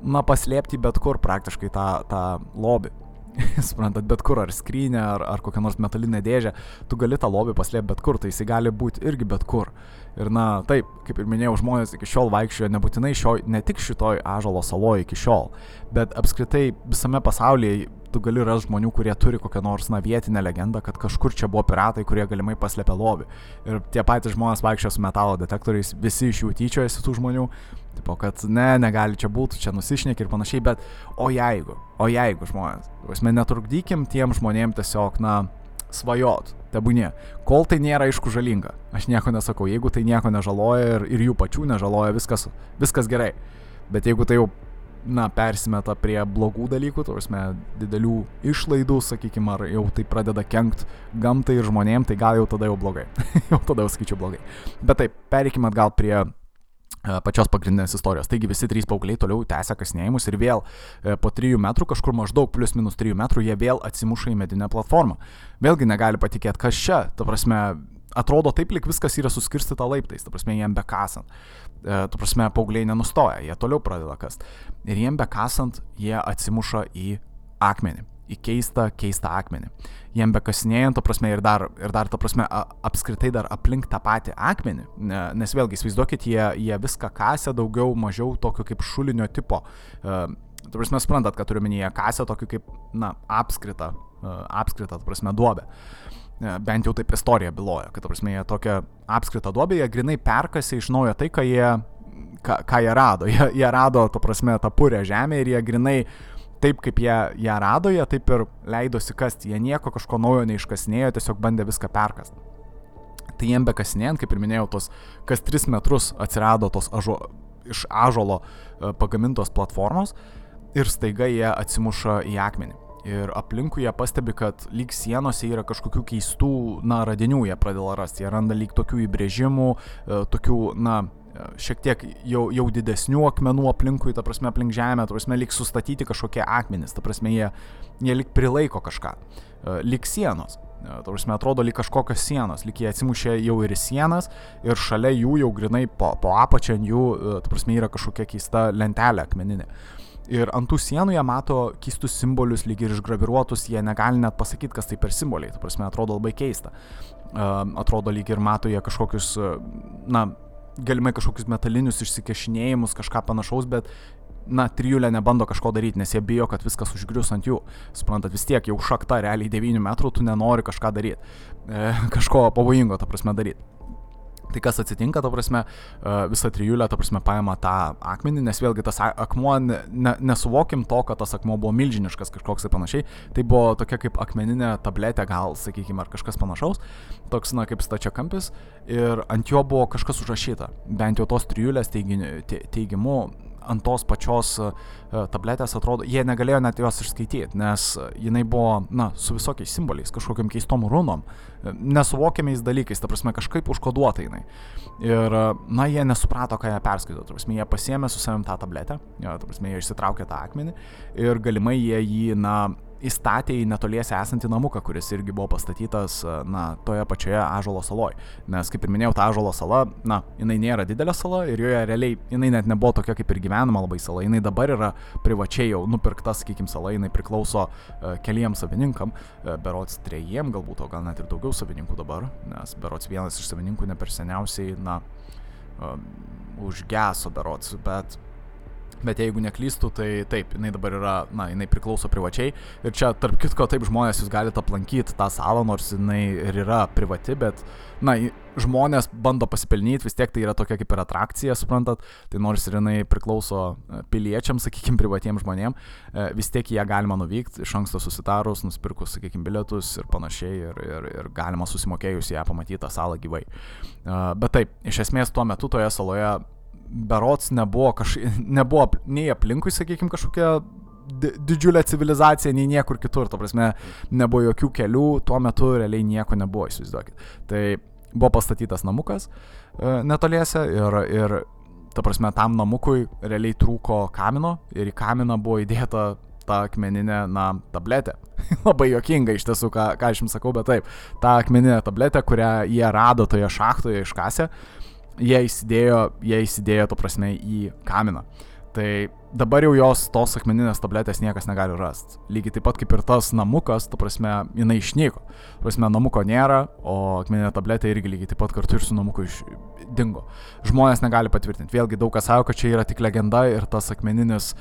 na, paslėpti bet kur praktiškai tą, tą lobį. suprantat, bet kur, ar skrynę, ar, ar kokią nors metalinę dėžę, tu gali tą lobį paslėpti bet kur, tai jisai gali būti irgi bet kur. Ir na, taip, kaip ir minėjau, žmonės iki šiol vaikščiojo nebūtinai šio, ne tik šitoj ažalo saloje iki šiol, bet apskritai visame pasaulyje tu gali rasti žmonių, kurie turi kokią nors, na, vietinę legendą, kad kažkur čia buvo piratai, kurie galimai paslėpė lobį. Ir tie patys žmonės vaikščiojo su metalo detektoriais, visi iš jų tyčiojasi tų žmonių, Tipo, kad ne, negali čia būti, čia nusišneki ir panašiai, bet o jeigu, o jeigu žmonės, mes netrukdykim tiem žmonėm tiesiog, na, svajot, tebūnie, kol tai nėra aišku žalinga. Aš nieko nesakau, jeigu tai nieko nežaloja ir, ir jų pačių nežaloja, viskas, viskas gerai. Bet jeigu tai jau, na, persimeta prie blogų dalykų, tu prasme, didelių išlaidų, sakykime, ar jau tai pradeda kenkt gamtai ir žmonėm, tai gal jau tada jau blogai. jau tada jau skaičiu blogai. Bet taip, pereikime atgal prie pačios pagrindinės istorijos. Taigi visi trys paaugliai toliau tęsia kasnėjimus ir vėl po 3 metrų, kažkur maždaug plus minus 3 metrų, jie vėl atsimuša į medinę platformą. Vėlgi negali patikėti, kas čia. Ta prasme, atrodo taip, lik viskas yra suskirstyta laiptais, ta prasme, jiem bekasant. E, tu prasme, paaugliai nenustoja, jie toliau pradeda kast. Ir jiem bekasant, jie atsimuša į akmenį į keistą, keistą akmenį. Jiem bekasinėjant, to prasme, ir dar, ir dar, to prasme, a, apskritai dar aplink tą patį akmenį, nes vėlgi, įsivaizduokit, jie, jie viską kasė daugiau, mažiau tokio kaip šulinio tipo. Uh, tu prasme, suprantat, kad turiu minėję kasę tokį kaip, na, apskritą, uh, apskritą, tu prasme, duobę. Uh, bent jau taip istorija byloja, kad, tu prasme, jie tokią apskritą duobę, jie grinai perkasi iš naujo tai, ką jie, ką, ką jie rado. Jie, jie rado, tu prasme, tą purę žemę ir jie grinai taip kaip jie ją rado, jie taip ir leidosi kasti, jie nieko kažko naujo neiškasinėjo, tiesiog bandė viską perkasti. Tai jiem bekasinėjant, kaip ir minėjau, tos kas tris metrus atsirado tos ažo, iš ažolo e, pagamintos platformos ir staiga jie atsimuša į akmenį. Ir aplinkui jie pastebi, kad lyg sienose yra kažkokių keistų, na, radinių jie pradėjo rasti. Jie randa lyg tokių įbrėžimų, e, tokių, na, šiek tiek jau, jau didesnių akmenų aplinkui, ta prasme aplink žemę, ta prasme lyg sustatyti kažkokie akmenys, ta prasme jie, jie lyg prilaiko kažką, e, lyg sienos. E, ta prasme atrodo lyg kažkokios sienos, lyg jie atsimušė jau ir sienas ir šalia jų jau grinai po, po apačią ant jų, e, ta prasme yra kažkokia keista lentelė akmeninė. Ir ant tų sienų jie mato keistus simbolius, lyg ir išgraviruotus, jie negali net pasakyti, kas tai per simboliai. Ta prasme, atrodo labai keista. Atrodo lyg ir mato jie kažkokius, na, galimai kažkokius metalinius išsikešinėjimus, kažką panašaus, bet na, trijulė nebando kažko daryti, nes jie bijo, kad viskas užgrius ant jų. Suprantat, vis tiek jau šakta realiai 9 metrų, tu nenori kažką daryti. E, kažko pavojingo, ta prasme, daryti. Tai kas atsitinka, ta prasme, e, visą trijulę, ta prasme, paima tą akmenį, nes vėlgi tas akmuo, ne, nesuvokim to, kad tas akmuo buvo milžiniškas kažkoks ir panašiai, tai buvo tokia kaip akmeninė tabletė, gal, sakykime, ar kažkas panašaus, toks, na, kaip stačiakampis, ir ant jo buvo kažkas užrašyta, bent jau tos trijulės teigimu, ant tos pačios e, tabletės atrodo, jie negalėjo net jos išskaityti, nes jinai buvo, na, su visokiais simboliais, kažkokiam keistom runom, e, nesuvokiamiais dalykais, ta prasme, kažkaip užkoduota jinai. Ir, na, jie nesuprato, ką jie perskaito, ta prasme, jie pasiemė su savim tą tabletę, jo, ta prasme, jie išsitraukė tą akmenį ir galimai jie jį, na, įstatė į netoliese esantį namuką, kuris irgi buvo pastatytas, na, toje pačioje Ažalo saloje. Nes, kaip ir minėjau, ta Ažalo sala, na, jinai nėra didelė sala ir joje realiai, jinai net nebuvo tokia kaip ir gyvenama labai sala, jinai dabar yra privačiai jau nupirkta, sakykim, sala, jinai priklauso uh, keliems savininkam, uh, berots trejiem galbūt, o gal net ir daugiau savininkų dabar, nes berots vienas iš savininkų ne per seniausiai, na, užgeso berots, bet Bet jeigu neklystu, tai taip, jinai dabar yra, na, jinai priklauso privačiai. Ir čia, tarp kitko, taip žmonės jūs galite aplankyti tą salą, nors jinai ir yra privati, bet, na, žmonės bando pasipelnyti, vis tiek tai yra tokia kaip ir atrakcija, suprantat. Tai nors ir jinai priklauso e, piliečiams, sakykime, privatiems žmonėms, e, vis tiek ją galima nuvykti iš anksto susitarus, nusipirkus, sakykime, bilietus ir panašiai, ir, ir, ir galima susimokėjus ją pamatyti tą salą gyvai. E, bet taip, iš esmės tuo metu toje saloje berots nebuvo, kaž... nebuvo nei aplinkui, sakykime, kažkokia didžiulė civilizacija, nei niekur kitur, to prasme, nebuvo jokių kelių, tuo metu realiai nieko nebuvo, įsivaizduokit. Tai buvo pastatytas namukas e, netoliese ir, ir, ta prasme, tam namukui realiai trūko kamino ir į kaminą buvo įdėta ta akmeninė, na, tabletė. Labai jokinga iš tiesų, ką, ką aš jums sakau, bet taip, ta akmeninė tabletė, kurią jie rado toje šachtoje iškasė, jie įsidėjo, jie įsidėjo, to prasme, į kaminą. Tai dabar jau jos tos akmeninės tabletės niekas negali rasti. Lygiai taip pat kaip ir tas namukas, ta prasme, jinai išnyko. Ta prasme, namuko nėra, o akmeninė tabletė irgi lygiai taip pat kartu ir su namuku išdingo. Žmonės negali patvirtinti. Vėlgi daug kas sako, kad čia yra tik legenda ir tas akmeninis,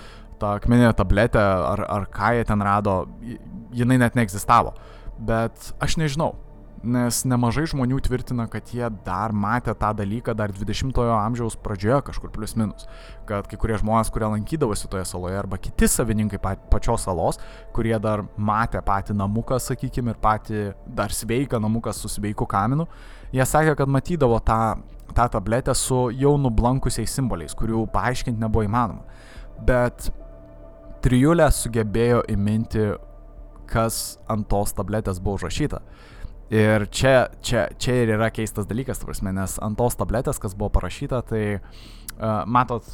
ta akmeninė tabletė ar, ar ką jie ten rado, jinai net neegzistavo. Bet aš nežinau, nes nemažai žmonių tvirtina, kad jie dar matė tą dalyką dar 20-ojo amžiaus pradžioje kažkur plius minus, kad kai kurie žmonės, kurie lankydavosi toje saloje, arba kiti savininkai pačios salos, kurie dar matė patį namuką, sakykime, ir patį dar sveiką namuką su sveiku kaminu, jie sakė, kad matydavo tą, tą tabletę su jau nublankusiais simboliais, kurių paaiškinti nebuvo įmanoma. Bet trijulė sugebėjo įminti, kas ant tos tabletės buvo užrašyta. Ir čia, čia, čia ir yra keistas dalykas, prasme, nes ant tos tabletės, kas buvo parašyta, tai uh, matot,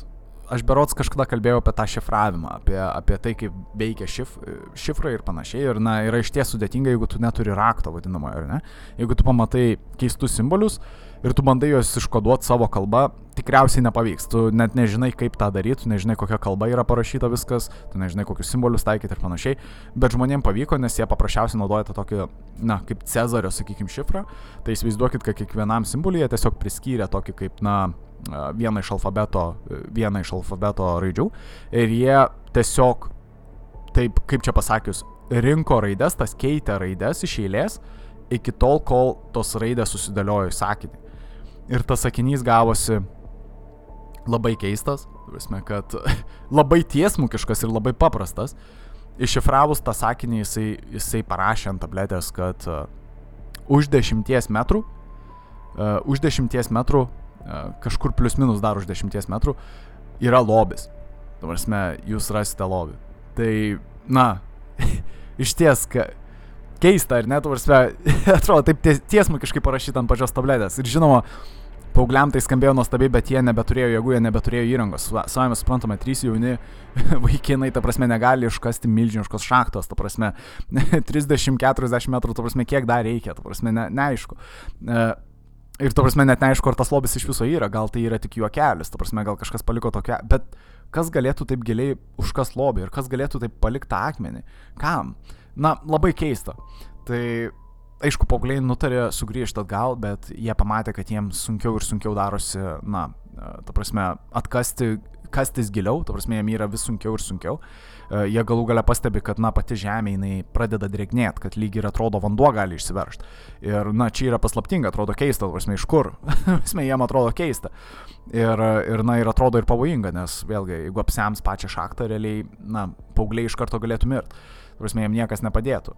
aš berots kažkada kalbėjau apie tą šifravimą, apie, apie tai, kaip veikia šif, šifrai ir panašiai. Ir, na, yra iš ties sudėtinga, jeigu tu neturi rakto vadinamojo, ar ne? Jeigu tu pamatai keistus simbolius, uh, ir tu bandai juos iškoduoti savo kalbą, tikriausiai nepavyks. Tu net nežinai, kaip tą daryti, tu nežinai, kokia kalba yra parašyta viskas, tu nežinai, kokius simbolius taikyti ir panašiai, bet žmonėms pavyko, nes jie paprasčiausiai naudoja tą tokį, na, kaip Cezario, sakykime, šifrą. Tai įsivaizduokit, kad kiekvienam simboliui jie tiesiog priskyrė tokį kaip, na, vieną iš alfabeto, vieną iš alfabeto raidžių ir jie tiesiog, taip, kaip čia pasakius, rinko raides, tas keitė raides iš eilės iki tol, kol tos raidės susidėliojo į sakinį. Ir tas sakinys gavosi labai keistas, prasme, kad labai tiesmukiškas ir labai paprastas. Iššifravus tą sakinį jisai, jisai parašė ant tabletės, kad uh, už dešimties metrų, uh, už dešimties metrų, uh, kažkur plius minus dar už dešimties metrų, yra lobis. Tuo prasme, jūs rasite lobį. Tai, na, iš ties, ka, keista, ar ne, tu prasme, atrodo taip ties, tiesmukiškai parašyta ant pačios tabletės. Ir žinoma, Paugliam tai skambėjo nuostabiai, bet jie nebeturėjo jėgų, jie nebeturėjo įrangos. Savame suprantame, trys jauni vaikinai, ta prasme, negali iškasti milžiniškos šachtos, ta prasme, 30-40 metrų, ta prasme, kiek dar reikia, ta prasme, ne, neaišku. E, ir ta prasme, net neaišku, ar tas lobis iš viso yra, gal tai yra tik juokelis, ta prasme, gal kažkas paliko tokia, bet kas galėtų taip giliai užkas lobį ir kas galėtų taip palikti akmenį? Kam? Na, labai keista. Tai aišku, paaugliai nutarė sugrįžti atgal, bet jie pamatė, kad jiems sunkiau ir sunkiau darosi, na, ta prasme, atkasti, kastis giliau, ta prasme, jiems yra vis sunkiau ir sunkiau. E, jie galų gale pastebi, kad, na, pati žemė jinai pradeda drėgnėti, kad lyg ir atrodo vanduo gali išsiveršti. Ir, na, čia yra paslaptinga, atrodo keista, ta prasme, iš kur. prasme, jiem atrodo keista. Ir, ir, na, ir atrodo ir pavojinga, nes, vėlgi, jeigu apsems pačią šachtą, realiai, na, paaugliai iš karto galėtų mirti. Prasme, jiem niekas nepadėtų.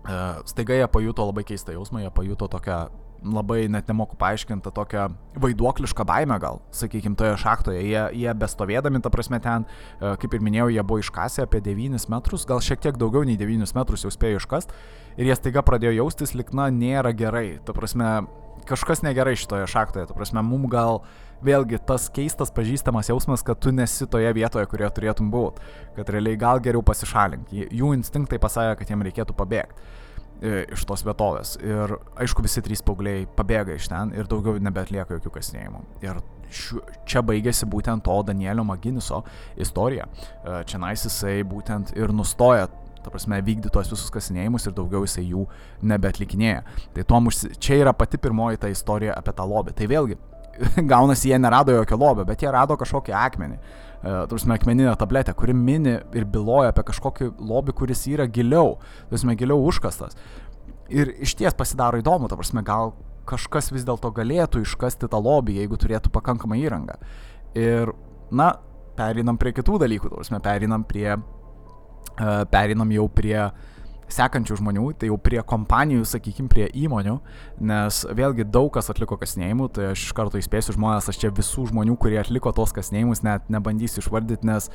E, staiga jie pajuto labai keistą jausmą, jie pajuto tokią labai net nemoku paaiškinti tokią vaiduoklišką baimę gal, sakykime, toje šachtoje. Jie, jie bestovėdami, ta prasme, ten, e, kaip ir minėjau, jie buvo iškasę apie 9 metrus, gal šiek tiek daugiau nei 9 metrus jau spėjo iškast. Ir jie staiga pradėjo jaustis, likna nėra gerai. Ta prasme, kažkas negerai šitoje šachtoje. Ta prasme, mum gal vėlgi tas keistas pažįstamas jausmas, kad tu nesi toje vietoje, kurioje turėtum būti. Kad realiai gal geriau pasišalink. Jų instinktai pasakė, kad jiem reikėtų pabėgti e, iš tos vietovės. Ir aišku, visi trys paaugliai pabėga iš ten ir daugiau nebetlieka jokių kasinėjimų. Ir šiu, čia baigėsi būtent to Danielio Maginiso istorija. E, čia nais jisai būtent ir nustoja ta prasme, vykdyti tos visus kasinėjimus ir daugiau jisai jų nebeatlikinėja. Tai tom užsi... čia yra pati pirmoji ta istorija apie tą lobį. Tai vėlgi, gaunasi, jie nerado jokio lobio, bet jie rado kažkokį akmenį. E, Turime akmeninę tabletę, kuri mini ir byloja apie kažkokį lobį, kuris yra giliau, turime giliau užkastas. Ir iš ties pasidaro įdomu, ta prasme, gal kažkas vis dėlto galėtų iškasti tą lobį, jeigu turėtų pakankamą įrangą. Ir, na, perinam prie kitų dalykų, turime, perinam prie, uh, perinam jau prie uh, sekančių žmonių, tai jau prie kompanijų, sakykime, prie įmonių, nes vėlgi daug kas atliko kasnėjimų, tai aš iš karto įspėsiu žmonės, aš čia visų žmonių, kurie atliko tos kasnėjimus, net nebandysiu išvardyti, nes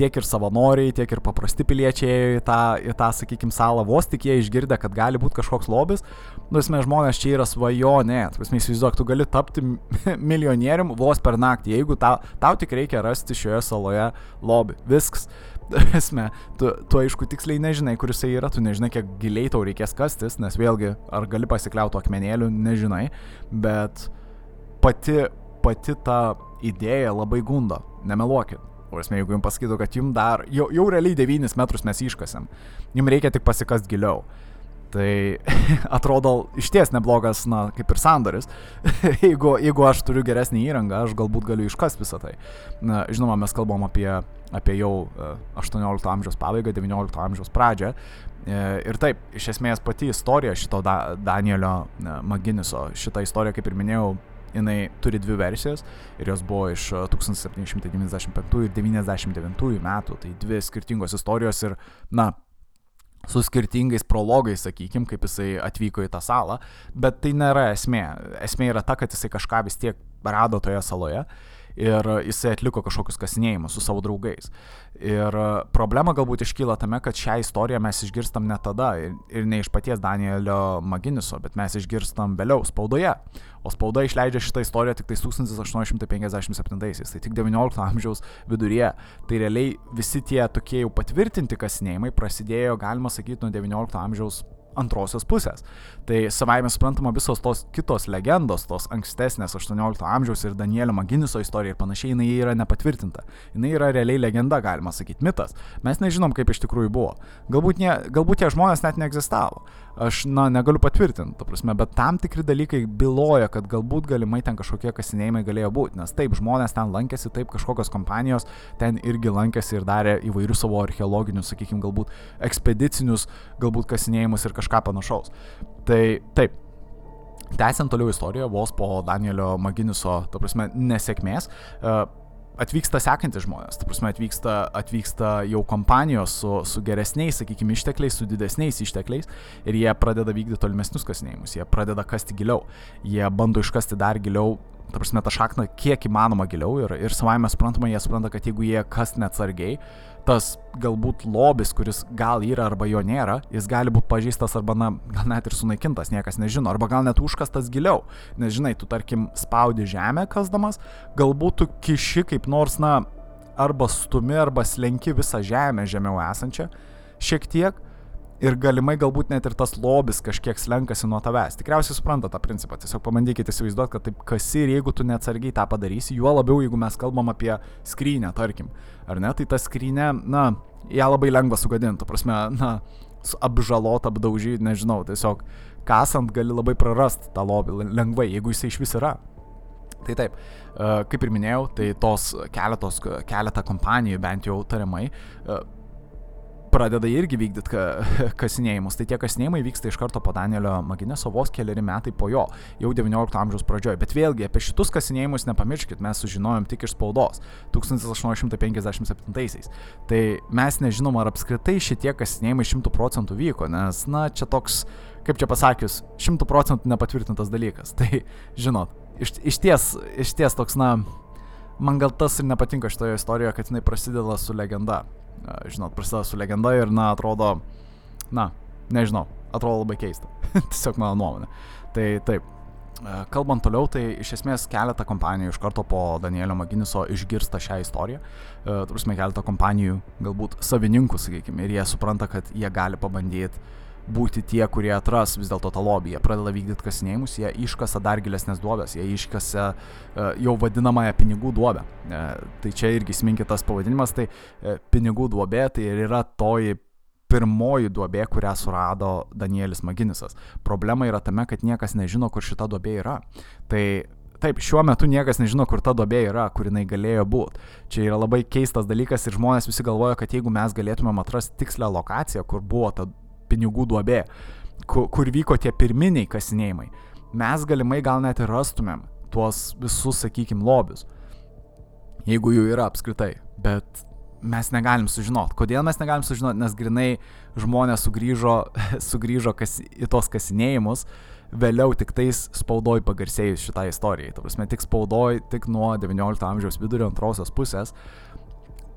tiek ir savanoriai, tiek ir paprasti piliečiai į tą, į tą sakykime, salą vos tik jie išgirdę, kad gali būti kažkoks lobis, nu, esmė, žmonės čia yra svajonė, tu esmė, įsivaizduok, tu gali tapti milijonierium vos per naktį, jeigu tau, tau tik reikia rasti šioje saloje lobį. Viskas esmė, tu, tu aišku tiksliai nežinai, kur jisai yra, tu nežinai, kiek giliai tau reikės kastis, nes vėlgi, ar gali pasikliauti akmenėliu, nežinai, bet pati, pati ta idėja labai gundo, nemeluokit. O esmė, jeigu jums pasakytų, kad jums dar, jau, jau realiai 9 metrus mes iškasėm, jums reikia tik pasikast giliau. Tai atrodo iš ties neblogas, na, kaip ir sandoris. jeigu, jeigu aš turiu geresnį įrangą, aš galbūt galiu iškas visą tai. Na, žinoma, mes kalbam apie, apie jau 18 e, amžiaus pabaigą, 19 amžiaus pradžią. E, ir taip, iš esmės pati istorija šito da, Danielio e, Maginiso, šitą istoriją, kaip ir minėjau, jinai turi dvi versijas ir jos buvo iš 1795 ir 99 metų, tai dvi skirtingos istorijos ir, na, su skirtingais prologais, sakykim, kaip jisai atvyko į tą salą, bet tai nėra esmė. Esmė yra ta, kad jisai kažką vis tiek rado toje saloje ir jisai atliko kažkokius kasinėjimus su savo draugais. Ir problema galbūt iškyla tame, kad šią istoriją mes išgirstam ne tada ir, ir ne iš paties Danielio Maginiso, bet mes išgirstam vėliau spaudoje. O spauda išleidžia šitą istoriją tik 1857-aisiais, tai tik 19 amžiaus viduryje. Tai realiai visi tie tokie jau patvirtinti kasinėjimai prasidėjo, galima sakyti, nuo 19 amžiaus antrosios pusės. Tai savaime suprantama visos tos kitos legendos, tos ankstesnės 18 amžiaus ir Danielio Maginiso istorija ir panašiai, jinai yra nepatvirtinta. Jinai yra realiai legenda, galima sakyti, mitas. Mes nežinom, kaip iš tikrųjų buvo. Galbūt, ne, galbūt tie žmonės net neegzistavo. Aš, na, negaliu patvirtinti, ta prasme, bet tam tikri dalykai byloja, kad galbūt galimai ten kažkokie kasinėjimai galėjo būti. Nes taip, žmonės ten lankėsi, taip, kažkokios kompanijos ten irgi lankėsi ir darė įvairius savo archeologinius, sakykime, galbūt ekspedicinius, galbūt kasinėjimus ir kažką panašaus. Tai taip, tęsiant toliau istoriją, vos po Danielio Maginiso, ta prasme, nesėkmės, e, atvyksta sekantis žmonės, ta prasme, atvyksta, atvyksta jau kompanijos su, su geresniais, sakykime, ištekliais, su didesniais ištekliais ir jie pradeda vykdyti tolimesnius kasinėjimus, jie pradeda kasti giliau, jie bando iškasti dar giliau ta prasme, tą šakną kiek įmanoma giliau ir, ir savaime suprantama, jie supranta, kad jeigu jie kas neatsargiai, tas galbūt lobis, kuris gal yra arba jo nėra, jis gali būti pažįstas arba, na, gal net ir sunaikintas, niekas nežino, arba gal net užkastas giliau. Nes žinai, tu tarkim spaudi žemę kasdamas, galbūt tu kiši kaip nors, na, arba stumi, arba slenki visą žemę žemiau esančią, šiek tiek ir galimai galbūt net ir tas lobis kažkiek slenkasi nuo tavęs. Tikriausiai supranta tą principą, tiesiog pabandykite įsivaizduoti, kad taip kasi ir jeigu tu neatsargiai tą padarysi, juo labiau jeigu mes kalbam apie skrynę, tarkim, ar ne, tai ta skrynė, na, ją labai lengva sugadinti, prasme, na, apžalot, apdaužyti, nežinau, tiesiog kasant gali labai prarasti tą lobį lengvai, jeigu jisai iš vis yra. Tai taip, kaip ir minėjau, tai tos keletos, keletą kompanijų bent jau tariamai pradeda irgi vykdyti ka, kasinėjimus. Tai tie kasinėjimai vyksta iš karto po Danielio Magineso vos keliari metai po jo, jau XIX amžiaus pradžioje. Bet vėlgi apie šitus kasinėjimus nepamirškit, mes sužinojom tik iš spaudos 1857-aisiais. Tai mes nežinom, ar apskritai šitie kasinėjimai šimtų procentų vyko, nes, na, čia toks, kaip čia pasakius, šimtų procentų nepatvirtintas dalykas. Tai, žinot, iš, iš, ties, iš ties toks, na, man gal tas ir nepatinka šitoje istorijoje, kad jinai prasideda su legenda žinot, prasideda su legenda ir, na, atrodo, na, nežinau, atrodo labai keista. Tiesiog mano nuomonė. Tai taip, kalbant toliau, tai iš esmės keletą kompanijų iš karto po Danielio Maginiso išgirsta šią istoriją. Turime keletą kompanijų, galbūt savininkų, sakykime, ir jie supranta, kad jie gali pabandyti būti tie, kurie atras vis dėlto tą lobį. Jie pradeda vykdyti kasinėjimus, jie iškasa dar gilesnės duobės, jie iškasa uh, jau vadinamąją pinigų duobę. Uh, tai čia irgi sminkė tas pavadinimas, tai uh, pinigų duobė tai ir yra toji pirmoji duobė, kurią surado Danielis Maginisas. Problema yra tame, kad niekas nežino, kur šita duobė yra. Tai Taip, šiuo metu niekas nežino, kur ta duobė yra, kur jinai galėjo būti. Čia yra labai keistas dalykas ir žmonės visi galvoja, kad jeigu mes galėtumėm atrasti tikslę lokaciją, kur buvo ta pinigų duobė, kur, kur vyko tie pirminiai kasinėjimai, mes galimai gal net ir rastumėm tuos visus, sakykim, lobius. Jeigu jų yra apskritai. Bet mes negalim sužinot. Kodėl mes negalim sužinot? Nes grinai žmonės sugrįžo, sugrįžo kas, į tos kasinėjimus, vėliau tik tais spaudoj pagarsėjus šitai istorijai. Ta prasme, tik spaudoj, tik nuo XIX amžiaus vidurio antrosios pusės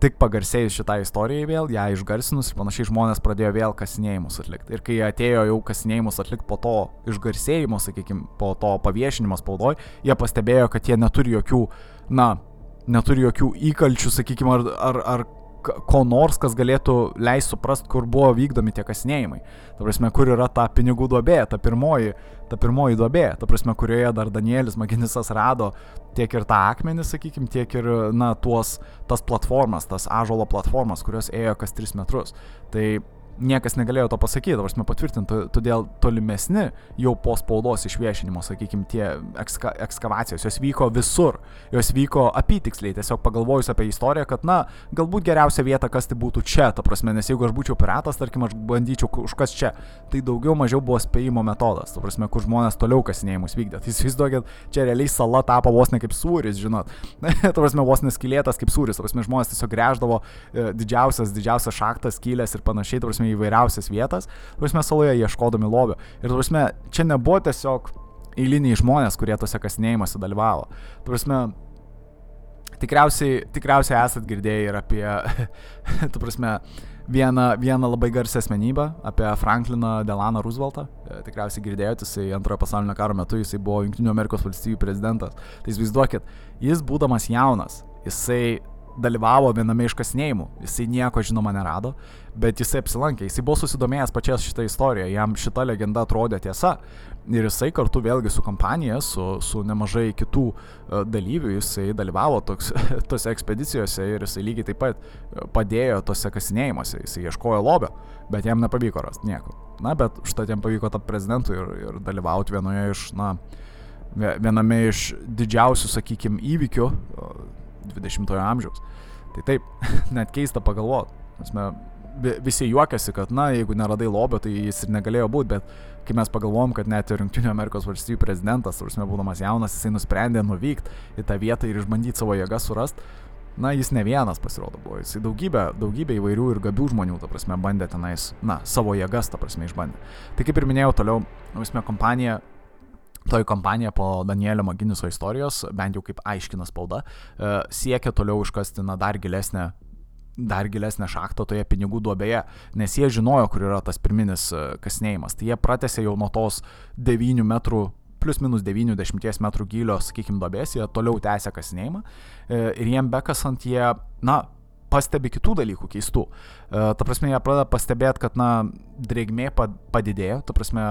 tik pagarsėjus šitai istorijai vėl, ją išgarsinus ir panašiai žmonės pradėjo vėl kasinėjimus atlikti. Ir kai atėjo jau kasinėjimus atlikti po to išgarsėjimo, sakykime, po to paviešinimo spaudoj, jie pastebėjo, kad jie neturi jokių, na, neturi jokių įkalčių, sakykime, ar, ar, ar ko nors, kas galėtų leisti suprast, kur buvo vykdomi tie kasinėjimai. Ta prasme, kur yra ta pinigų duobė, ta pirmoji, ta pirmoji duobė, ta prasme, kurioje dar Danielis Maginisas rado tiek ir tą akmenį, sakykime, tiek ir, na, tuos, tas platformas, tas ažolo platformas, kurios ėjo kas 3 metrus. Tai niekas negalėjo to pasakyti, dabar mes patvirtinti, todėl tolimesni jau po spaudos išviešinimo, sakykime, tie ekska, ekskavacijos, jos vyko visur, jos vyko apytiksliai, tiesiog pagalvojus apie istoriją, kad, na, galbūt geriausia vieta kasti būtų čia, ta prasme, nes jeigu aš būčiau piratas, tarkim, aš bandyčiau užkas čia, tai daugiau mažiau buvo spėjimo metodas, ta prasme, kur žmonės toliau kasinėjimus vykdė. Tai įsivaizduokit, čia realiai sala tapo vos ne kaip sūris, žinot, ta prasme, vos neskilėtas kaip sūris, ta prasme, žmonės tiesiog greždavo e, didžiausias, didžiausias šaktas, skylės ir panašiai, ta prasme, prasme, įvairiausias vietas, prasme, saloje ieškodami lobio. Ir, prasme, čia nebuvo tiesiog eiliniai žmonės, kurie tose kasinėjimuose dalyvavo. Prasme, Tikriausiai, tikriausiai esat girdėję ir apie, tu prasme, vieną, vieną labai garsią asmenybę, apie Frankliną Delaną Rooseveltą. E, tikriausiai girdėjote, jisai antrojo pasaulinio karo metu, jisai buvo Junktinių Amerikos valstybių prezidentas. Tai įsivaizduokit, jis būdamas jaunas, jisai dalyvavo viename iš kasinėjimų. Jisai nieko žinoma nerado, bet jisai apsilankė, jisai buvo susidomėjęs pačias šitą istoriją, jam šita legenda atrodė tiesa. Ir jisai kartu vėlgi su kompanija, su, su nemažai kitų uh, dalyvių, jisai dalyvavo toks, tose ekspedicijose ir jisai lygiai taip pat e, padėjo tose kasinėjimuose, jisai ieškojo lobio, bet jam nepavyko rasti nieko. Na, bet štai jam pavyko tapti prezidentu ir, ir dalyvauti vienoje iš, na, viename iš didžiausių, sakykime, įvykių 20-ojo amžiaus. Tai taip, net keista pagalvoti. Visi juokiasi, kad, na, jeigu neradai lobio, tai jis ir negalėjo būti, bet kai mes pagalvom, kad net ir Junktinių Amerikos valstybių prezidentas, prasme, būdamas jaunas, jisai nusprendė nuvykti į tą vietą ir išbandyti savo jėgas surast, na, jis ne vienas pasirodo buvo, jisai daugybę, daugybę įvairių ir gabių žmonių, ta prasme, bandė tenais, na, savo jėgas, ta prasme, išbandė. Tai kaip ir minėjau, toliau, prasme, kompanija Toji kompanija po Danielio Maginiso istorijos, bent jau kaip aiškina spauda, e, siekia toliau iškasti na, dar gilesnę dar gilesnę šachtą toje pinigų duobėje, nes jie žinojo, kur yra tas pirminis e, kasnėjimas. Tai jie pratęsė jau nuo tos 9 metrų plus minus 90 metrų gylio, sakykime, duobės, jie toliau tęsia kasinėjimą e, ir jiem bekasant jie, na, pastebi kitų dalykų keistų. Ta prasme, jie pradeda pastebėti, kad, na, drėgmė padidėjo, ta prasme,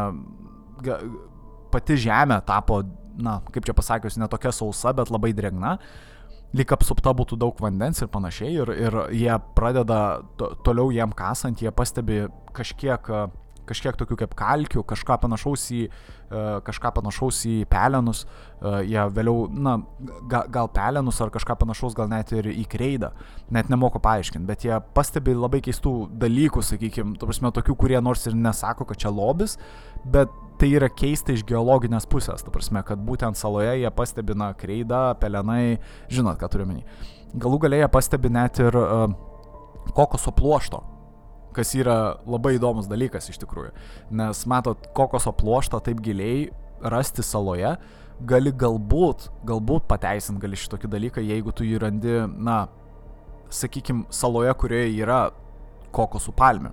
pati žemė tapo, na, kaip čia pasakius, ne tokia sausa, bet labai drėgna. Lyg apsupta būtų daug vandens ir panašiai, ir, ir jie pradeda to, toliau jiem kasant, jie pastebi kažkiek, kažkiek tokių kaip kalkių, kažką panašaus į, e, kažką panašaus į pelenus, e, jie vėliau, na, gal, gal pelenus ar kažką panašaus, gal net ir į kreidą, net nemoku paaiškinti, bet jie pastebi labai keistų dalykų, sakykime, tu prasme, tokių, kurie nors ir nesako, kad čia lobis, bet tai yra keista iš geologinės pusės, ta prasme, kad būtent saloje jie pastebina kreidą, pelenai, žinot, ką turiu menį. Galų galėje pastebi net ir uh, kokoso pluošto, kas yra labai įdomus dalykas iš tikrųjų. Nes matot, kokoso pluoštą taip giliai rasti saloje, gali galbūt, galbūt pateisinti gali šitokį dalyką, jeigu tu jį randi, na, sakykime, saloje, kurioje yra kokosų palmių.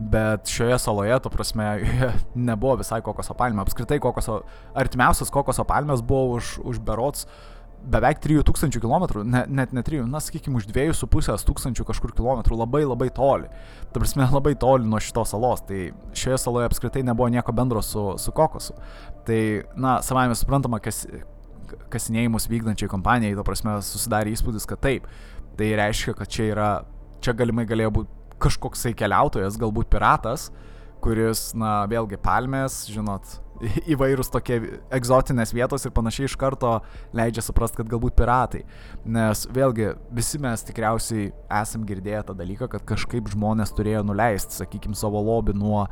Bet šioje saloje, to prasme, nebuvo visai kokoso palmė. Apskritai, kokoso, artimiausias kokoso palmės buvo už, už berots beveik 3000 km, ne, net ne 3, na, sakykime, už 2,5 tūkstančių kažkur kilometrų, labai labai toli. Ta prasme, labai toli nuo šitos salos. Tai šioje saloje apskritai nebuvo nieko bendro su, su kokosu. Tai, na, savai mes suprantama, kas, kasinėjimus vykdančiai kompanijai, to prasme, susidarė įspūdis, kad taip. Tai reiškia, kad čia yra, čia galimai galėjo būti kažkoksai keliautojas, galbūt piratas, kuris, na, vėlgi palmės, žinot, įvairūs tokie egzotinės vietos ir panašiai iš karto leidžia suprasti, kad galbūt piratai. Nes vėlgi visi mes tikriausiai esam girdėję tą dalyką, kad kažkaip žmonės turėjo nuleisti, sakykime, savo lobį nuo,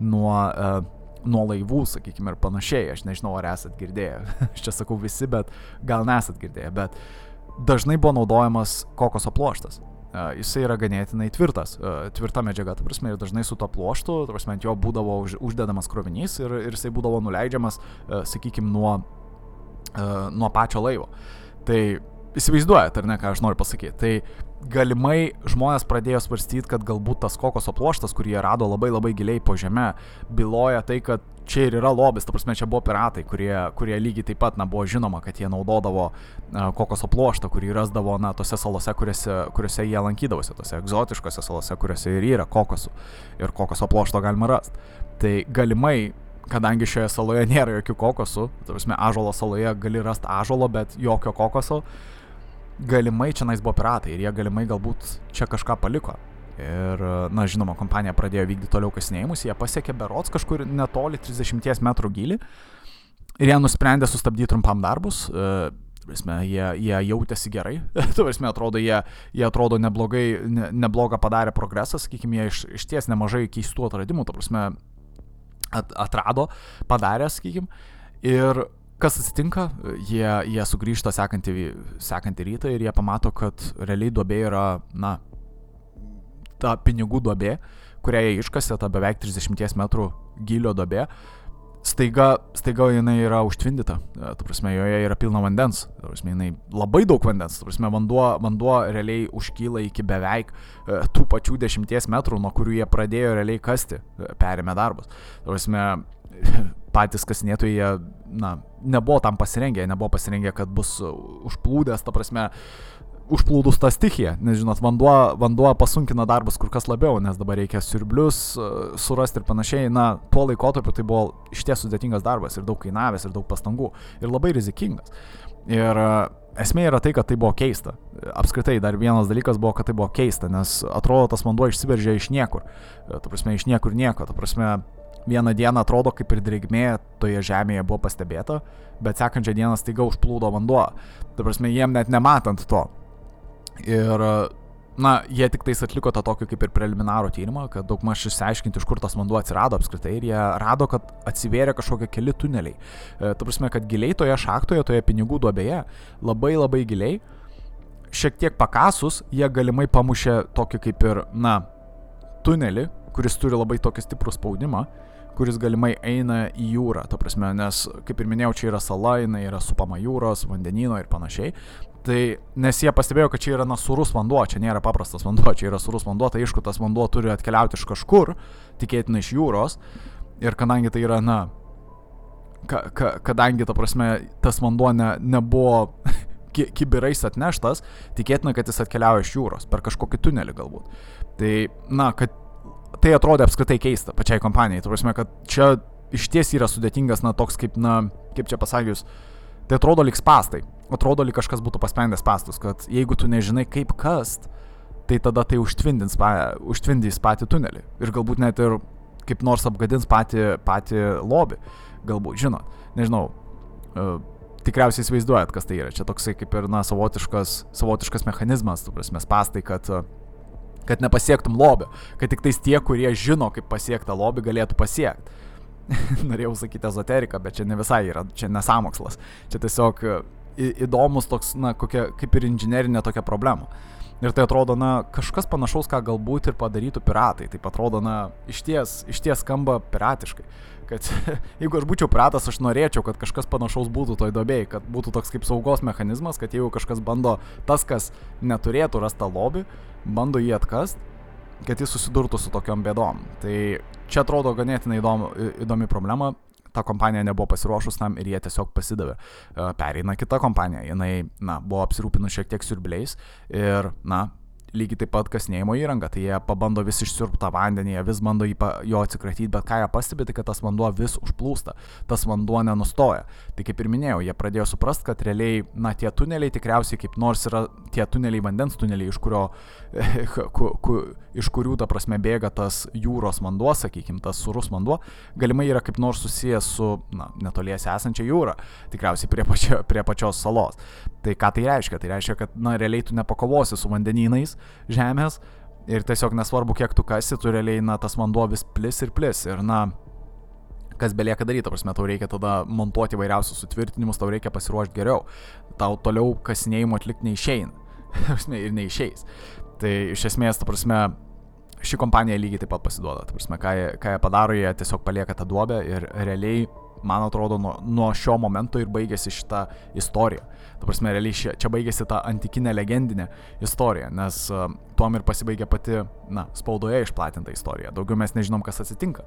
nuo, uh, nuo laivų, sakykime, ir panašiai. Aš nežinau, ar esat girdėję. Aš čia sakau visi, bet gal nesat girdėję. Bet dažnai buvo naudojamas kokoso pluoštas jisai yra ganėtinai tvirtas, tvirta medžiaga, ta prasme, ir dažnai su to pluoštu, ta prasme, ant jo būdavo už, uždedamas krovinys ir, ir jisai būdavo nuleidžiamas, sakykime, nuo, nuo pačio laivo. Tai įsivaizduojat, ar ne, ką aš noriu pasakyti. Tai galimai žmonės pradėjo svarstyti, kad galbūt tas kokoso pluoštas, kurį jie rado labai labai giliai po žemę, byloja tai, kad čia ir yra lobis, ta prasme, čia buvo piratai, kurie, kurie lygiai taip pat, na, buvo žinoma, kad jie naudodavo uh, kokoso pluoštą, kurį rasdavo, na, tose salose, kuriuose, kuriuose jie lankydavosi, tose egzotiškose salose, kuriuose ir yra kokosų. Ir kokoso pluošto galima rasti. Tai galimai kadangi šioje saloje nėra jokių kokosų, prasme, ažolo saloje gali rasti ažolo, bet jokio kokoso, galimai čia nais buvo piratai ir jie galimai galbūt čia kažką paliko. Ir, na, žinoma, kompanija pradėjo vykdyti toliau kasinėjimus, jie pasiekė berots kažkur netoli 30 metrų gilį ir jie nusprendė sustabdyti trumpam darbus. E, Prasme, jie, jie jautėsi gerai, tu prasme, atrodo, jie, jie atrodo neblogai, ne, neblogą padarė progresą, sakykime, jie iš, iš ties nemažai keistų atradimų, tu prasme, at, atrado, padarė, sakykim. Ir kas atsitinka, jie, jie sugrįžta sekantį, sekantį rytą ir jie pamato, kad realiai duobė yra, na, ta pinigų duobė, kurią jie iškasė, ta beveik 30 metrų gilio duobė, staiga, staiga jinai yra užtvindyta, e, tu prasme, joje yra pilna vandens, tu prasme, jinai labai daug vandens, tu prasme, vanduo, vanduo realiai užkyla iki beveik e, tų pačių dešimties metrų, nuo kurių jie pradėjo realiai kasti, e, perėmė darbus. Tu prasme, patys kasinėtojai, jie, na, nebuvo tam pasirengę, nebuvo pasirengę, kad bus užplūdęs, ta prasme, užplūdus tą stichiją, nes žinot, vanduo, vanduo pasunkina darbus kur kas labiau, nes dabar reikia siurblius e, surasti ir panašiai. Na, tuo laikotarpiu tai buvo iš ties sudėtingas darbas ir daug kainavęs ir daug pastangų ir labai rizikingas. Ir e, esmė yra tai, kad tai buvo keista. Apskritai, dar vienas dalykas buvo, kad tai buvo keista, nes atrodo, tas vanduo išsiveržė iš niekur. E, ta prasme, iš niekur nieko. Ta prasme, vieną dieną atrodo kaip ir drėgmė toje žemėje buvo pastebėta, bet sekančią dieną staiga užplūdo vanduo. Ta prasme, jiem net nematant to. Ir, na, jie tik tais atliko tą tokį kaip ir preliminarų tyrimą, kad daug maž išsiaiškinti, iš kur tas vanduo atsirado apskritai. Ir jie rado, kad atsivėrė kažkokie keli tuneliai. E, ta prasme, kad giliai toje šachtoje, toje pinigų duobėje, labai labai giliai, šiek tiek pakasus, jie galimai pamušė tokį kaip ir, na, tunelį, kuris turi labai tokį stiprų spaudimą kuris galimai eina į jūrą, ta prasme, nes, kaip ir minėjau, čia yra sala, jinai yra supama jūros, vandenino ir panašiai. Tai nes jie pastebėjo, kad čia yra nasurus vanduo, čia nėra paprastas vanduo, čia yra surus vanduo, tai aišku, tas vanduo turi atkeliauti iš kažkur, tikėtina iš jūros. Ir kadangi tai yra, na, ka, ka, kadangi, ta prasme, tas vanduo ne, nebuvo ki, kibirais atneštas, tikėtina, kad jis atkeliauja iš jūros, per kažkokį tunelį galbūt. Tai, na, kad tai atrodė apskritai keista pačiai kompanijai. Tai prasme, kad čia iš ties yra sudėtingas, na, toks kaip, na, kaip čia pasakius, tai atrodo lik spastai atrodo, lyg kažkas būtų paspendęs pastus, kad jeigu tu nežinai kaip kast, tai tada tai užtvindins, pa, užtvindys patį tunelį. Ir galbūt net ir kaip nors apgadins patį, patį lobį. Galbūt, žinot, nežinau. Uh, tikriausiai įsivaizduojat, kas tai yra. Čia toksai kaip ir, na, savotiškas, savotiškas mechanizmas, tu prasme, pastai, kad, kad nepasiektum lobio. Kad tik tais tie, kurie žino, kaip pasiekti tą lobį, galėtų pasiekti. Norėjau sakyti ezoteriką, bet čia ne visai yra, čia nesamokslas. Čia tiesiog įdomus toks, na, kokia, kaip ir inžinerinė tokia problema. Ir tai atrodo, na, kažkas panašaus, ką galbūt ir padarytų piratai. Tai atrodo, na, iš ties, iš ties skamba piratiškai. Kad jeigu aš būčiau piratas, aš norėčiau, kad kažkas panašaus būtų toj dobėjai, kad būtų toks kaip saugos mechanizmas, kad jeigu kažkas bando, tas, kas neturėtų rastą lobį, bando jį atkast, kad jis susidurtų su tokiom bėdom. Tai čia atrodo ganėtinai įdomi, įdomi problema ta kompanija nebuvo pasiruošus tam ir jie tiesiog pasidavė. E, pereina kita kompanija, jinai, na, buvo apsirūpinus šiek tiek siurbliais ir, na, lygiai taip pat kasnėjimo įranga, tai jie pabando vis išsiurbtą vandenį, jie vis bando jo atsikratyti, bet ką jie pastebi, tai kad tas vanduo vis užplūsta, tas vanduo nenustoja. Tai kaip ir minėjau, jie pradėjo suprasti, kad realiai, na, tie tuneliai tikriausiai kaip nors yra tie tuneliai, vandens tuneliai, iš, kurio, ku, ku, iš kurių, ta prasme, bėga tas jūros vanduo, sakykime, tas surus vanduo, galimai yra kaip nors susijęs su, na, netoliese esančia jūra, tikriausiai prie, pačio, prie pačios salos. Tai ką tai reiškia? Tai reiškia, kad, na, realiai tu nepakovosi su vandenynais žemės ir tiesiog nesvarbu, kiek tu kasi, tu realiai, na, tas vanduo vis plis ir plis. Ir, na, kas belieka daryti, prasme, tau reikia tada montuoti vairiausius sutvirtinimus, tau reikia pasiruošti geriau. Tau toliau kasinėjimo atlikti neišeina. ir neišeis. Tai iš esmės, ta prasme, ši kompanija lygiai taip pat pasiduoda. Ta prasme, ką jie, ką jie padaro, jie tiesiog palieka tą duobę ir realiai man atrodo, nuo, nuo šio momento ir baigėsi šita istorija. Ta prasme, realiai čia, čia baigėsi ta antikinė legendinė istorija, nes uh, tuom ir pasibaigė pati, na, spaudoje išplatinta istorija. Daugiau mes nežinom, kas atsitinka.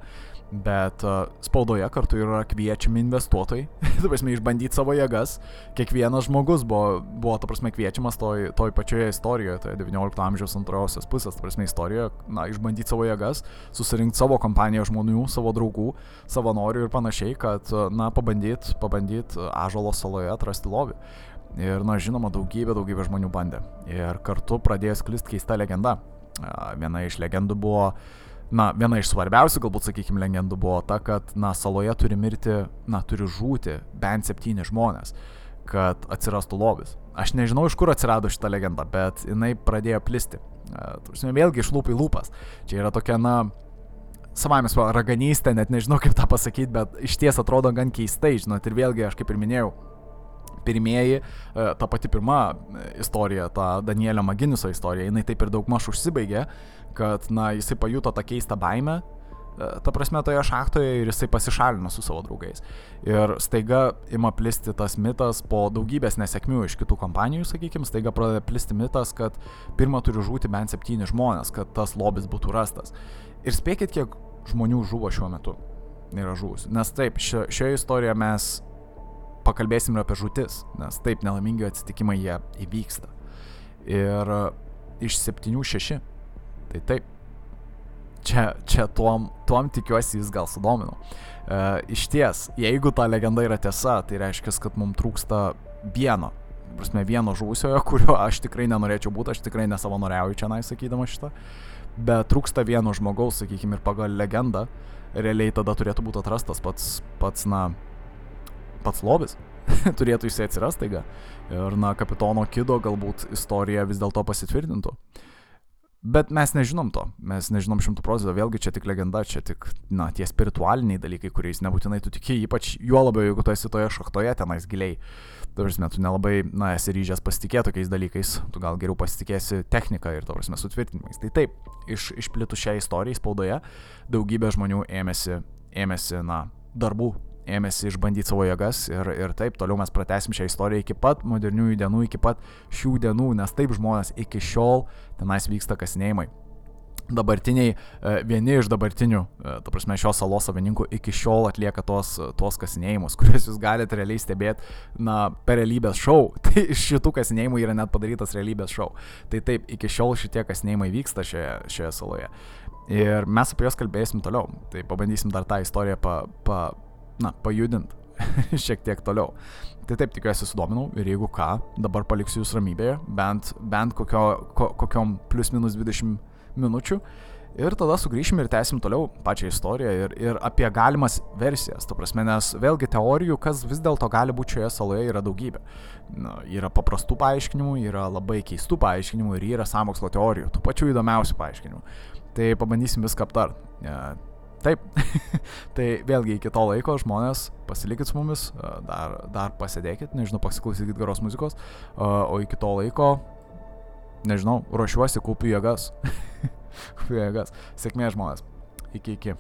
Bet uh, spaudoje kartu yra kviečiami investuotojai, ta prasme, išbandyti savo jėgas. Kiekvienas žmogus buvo, buvo ta prasme, kviečiamas toj, toj pačioje istorijoje, toje 19 amžiaus antrosios pusės, ta prasme, istorijoje, na, išbandyti savo jėgas, susirinkti savo kompaniją žmonių, savo draugų, savanorių ir panašiai, kad, na, pabandyt, pabandyt Ažalo saloje atrasti lobį. Ir, na, žinoma, daugybė, daugybė žmonių bandė. Ir kartu pradėjo sklisti keista legenda. Viena iš legendų buvo, na, viena iš svarbiausių, galbūt, sakykime, legendų buvo ta, kad, na, saloje turi mirti, na, turi žūti bent septyni žmonės, kad atsirastų lobis. Aš nežinau, iš kur atsirado šita legenda, bet jinai pradėjo plisti. Turime vėlgi iš lūpų į lūpas. Čia yra tokia, na, savame raganystė, net nežinau kaip tą pasakyti, bet iš ties atrodo gan keistai, žinot, ir vėlgi aš kaip ir minėjau, pirmieji, e, ta pati pirma e, istorija, ta Danielio Maginiuso istorija, jinai taip ir daug maž užsibaigė, kad, na, jisai pajuto tą keistą baimę, ta prasme, toje šachtoje ir jisai pasišalino su savo draugais. Ir staiga ima plisti tas mitas po daugybės nesėkmių iš kitų kompanijų, sakykime, staiga pradeda plisti mitas, kad pirmą turi žūti bent septyni žmonės, kad tas lobis būtų rastas. Ir spėkit, kiek žmonių žuvo šiuo metu. Yra žuvus. Nes taip, šio, šioje istorijoje mes pakalbėsim ir apie žūtis, nes taip, nelaimingi atsitikimai jie įvyksta. Ir iš septynių šeši. Tai taip, čia, čia tuom, tuom tikiuosi jis gal sudomino. Uh, iš ties, jeigu ta legenda yra tiesa, tai reiškia, kad mums trūksta vieno, prasme, vieno žuvusiojo, kurio aš tikrai nenorėčiau būti, aš tikrai nesavanoriauju čia, na, sakydama šitą, bet trūksta vieno žmogaus, sakykime, ir pagal legendą, realiai tada turėtų būti atrastas pats, pats na, pats lobis. turėtų jisai atsirasti taiga. Ir, na, kapitono Kido galbūt istorija vis dėlto pasitvirtintų. Bet mes nežinom to, mes nežinom šimtų procentų, vėlgi čia tik legenda, čia tik, na, tie spiritualiniai dalykai, kuriais nebūtinai tu tiki, ypač juo labiau, jeigu tu esi toje šachtoje tenais giliai. Tarsi, tu nelabai, na, esi ryžęs pasitikėti tokiais dalykais, tu gal geriau pasitikėsi techniką ir, tarsi, sutvirtinimais. Tai taip, iš, išplitų šią istoriją spaudoje, daugybė žmonių ėmėsi, ėmėsi, na, darbų ėmėsi išbandyti savo jėgas ir, ir taip toliau mes pratesim šią istoriją iki pat moderniųjų dienų, iki pat šių dienų, nes taip žmonės iki šiol tenais vyksta kasinėjimai. Dabartiniai, e, vieni iš dabartinių, e, ta prasme, šios salos savininkų iki šiol atlieka tos, tuos kasinėjimus, kuriuos jūs galite realiai stebėti, na, per realybės šou. Tai iš šitų kasinėjimų yra net padarytas realybės šou. Tai taip, iki šiol šitie kasinėjimai vyksta šioje, šioje saloje. Ir mes apie juos kalbėsim toliau. Tai pabandysim dar tą istoriją pa, pa, na, pajudint šiek tiek toliau. Tai taip tikiuosi sudominau ir jeigu ką, dabar paliksiu jūs ramybėje, bent, bent kokio, ko, kokiom plus minus 20 minučių. Ir tada sugrįšim ir tęsim toliau pačią istoriją ir, ir apie galimas versijas. Ta prasme, nes vėlgi teorijų, kas vis dėlto gali būti šioje saloje, yra daugybė. Na, yra paprastų paaiškinimų, yra labai keistų paaiškinimų ir yra samokslo teorijų, tų pačių įdomiausių paaiškinimų. Tai pabandysim viską aptart. Taip, tai vėlgi iki to laiko žmonės pasilikit su mumis, dar, dar pasėdėkit, nežinau, pasiklausykit geros muzikos, o iki to laiko, nežinau, ruošiuosi, kaupiu jėgas. kaupiu jėgas. Sėkmės žmonės. Iki iki.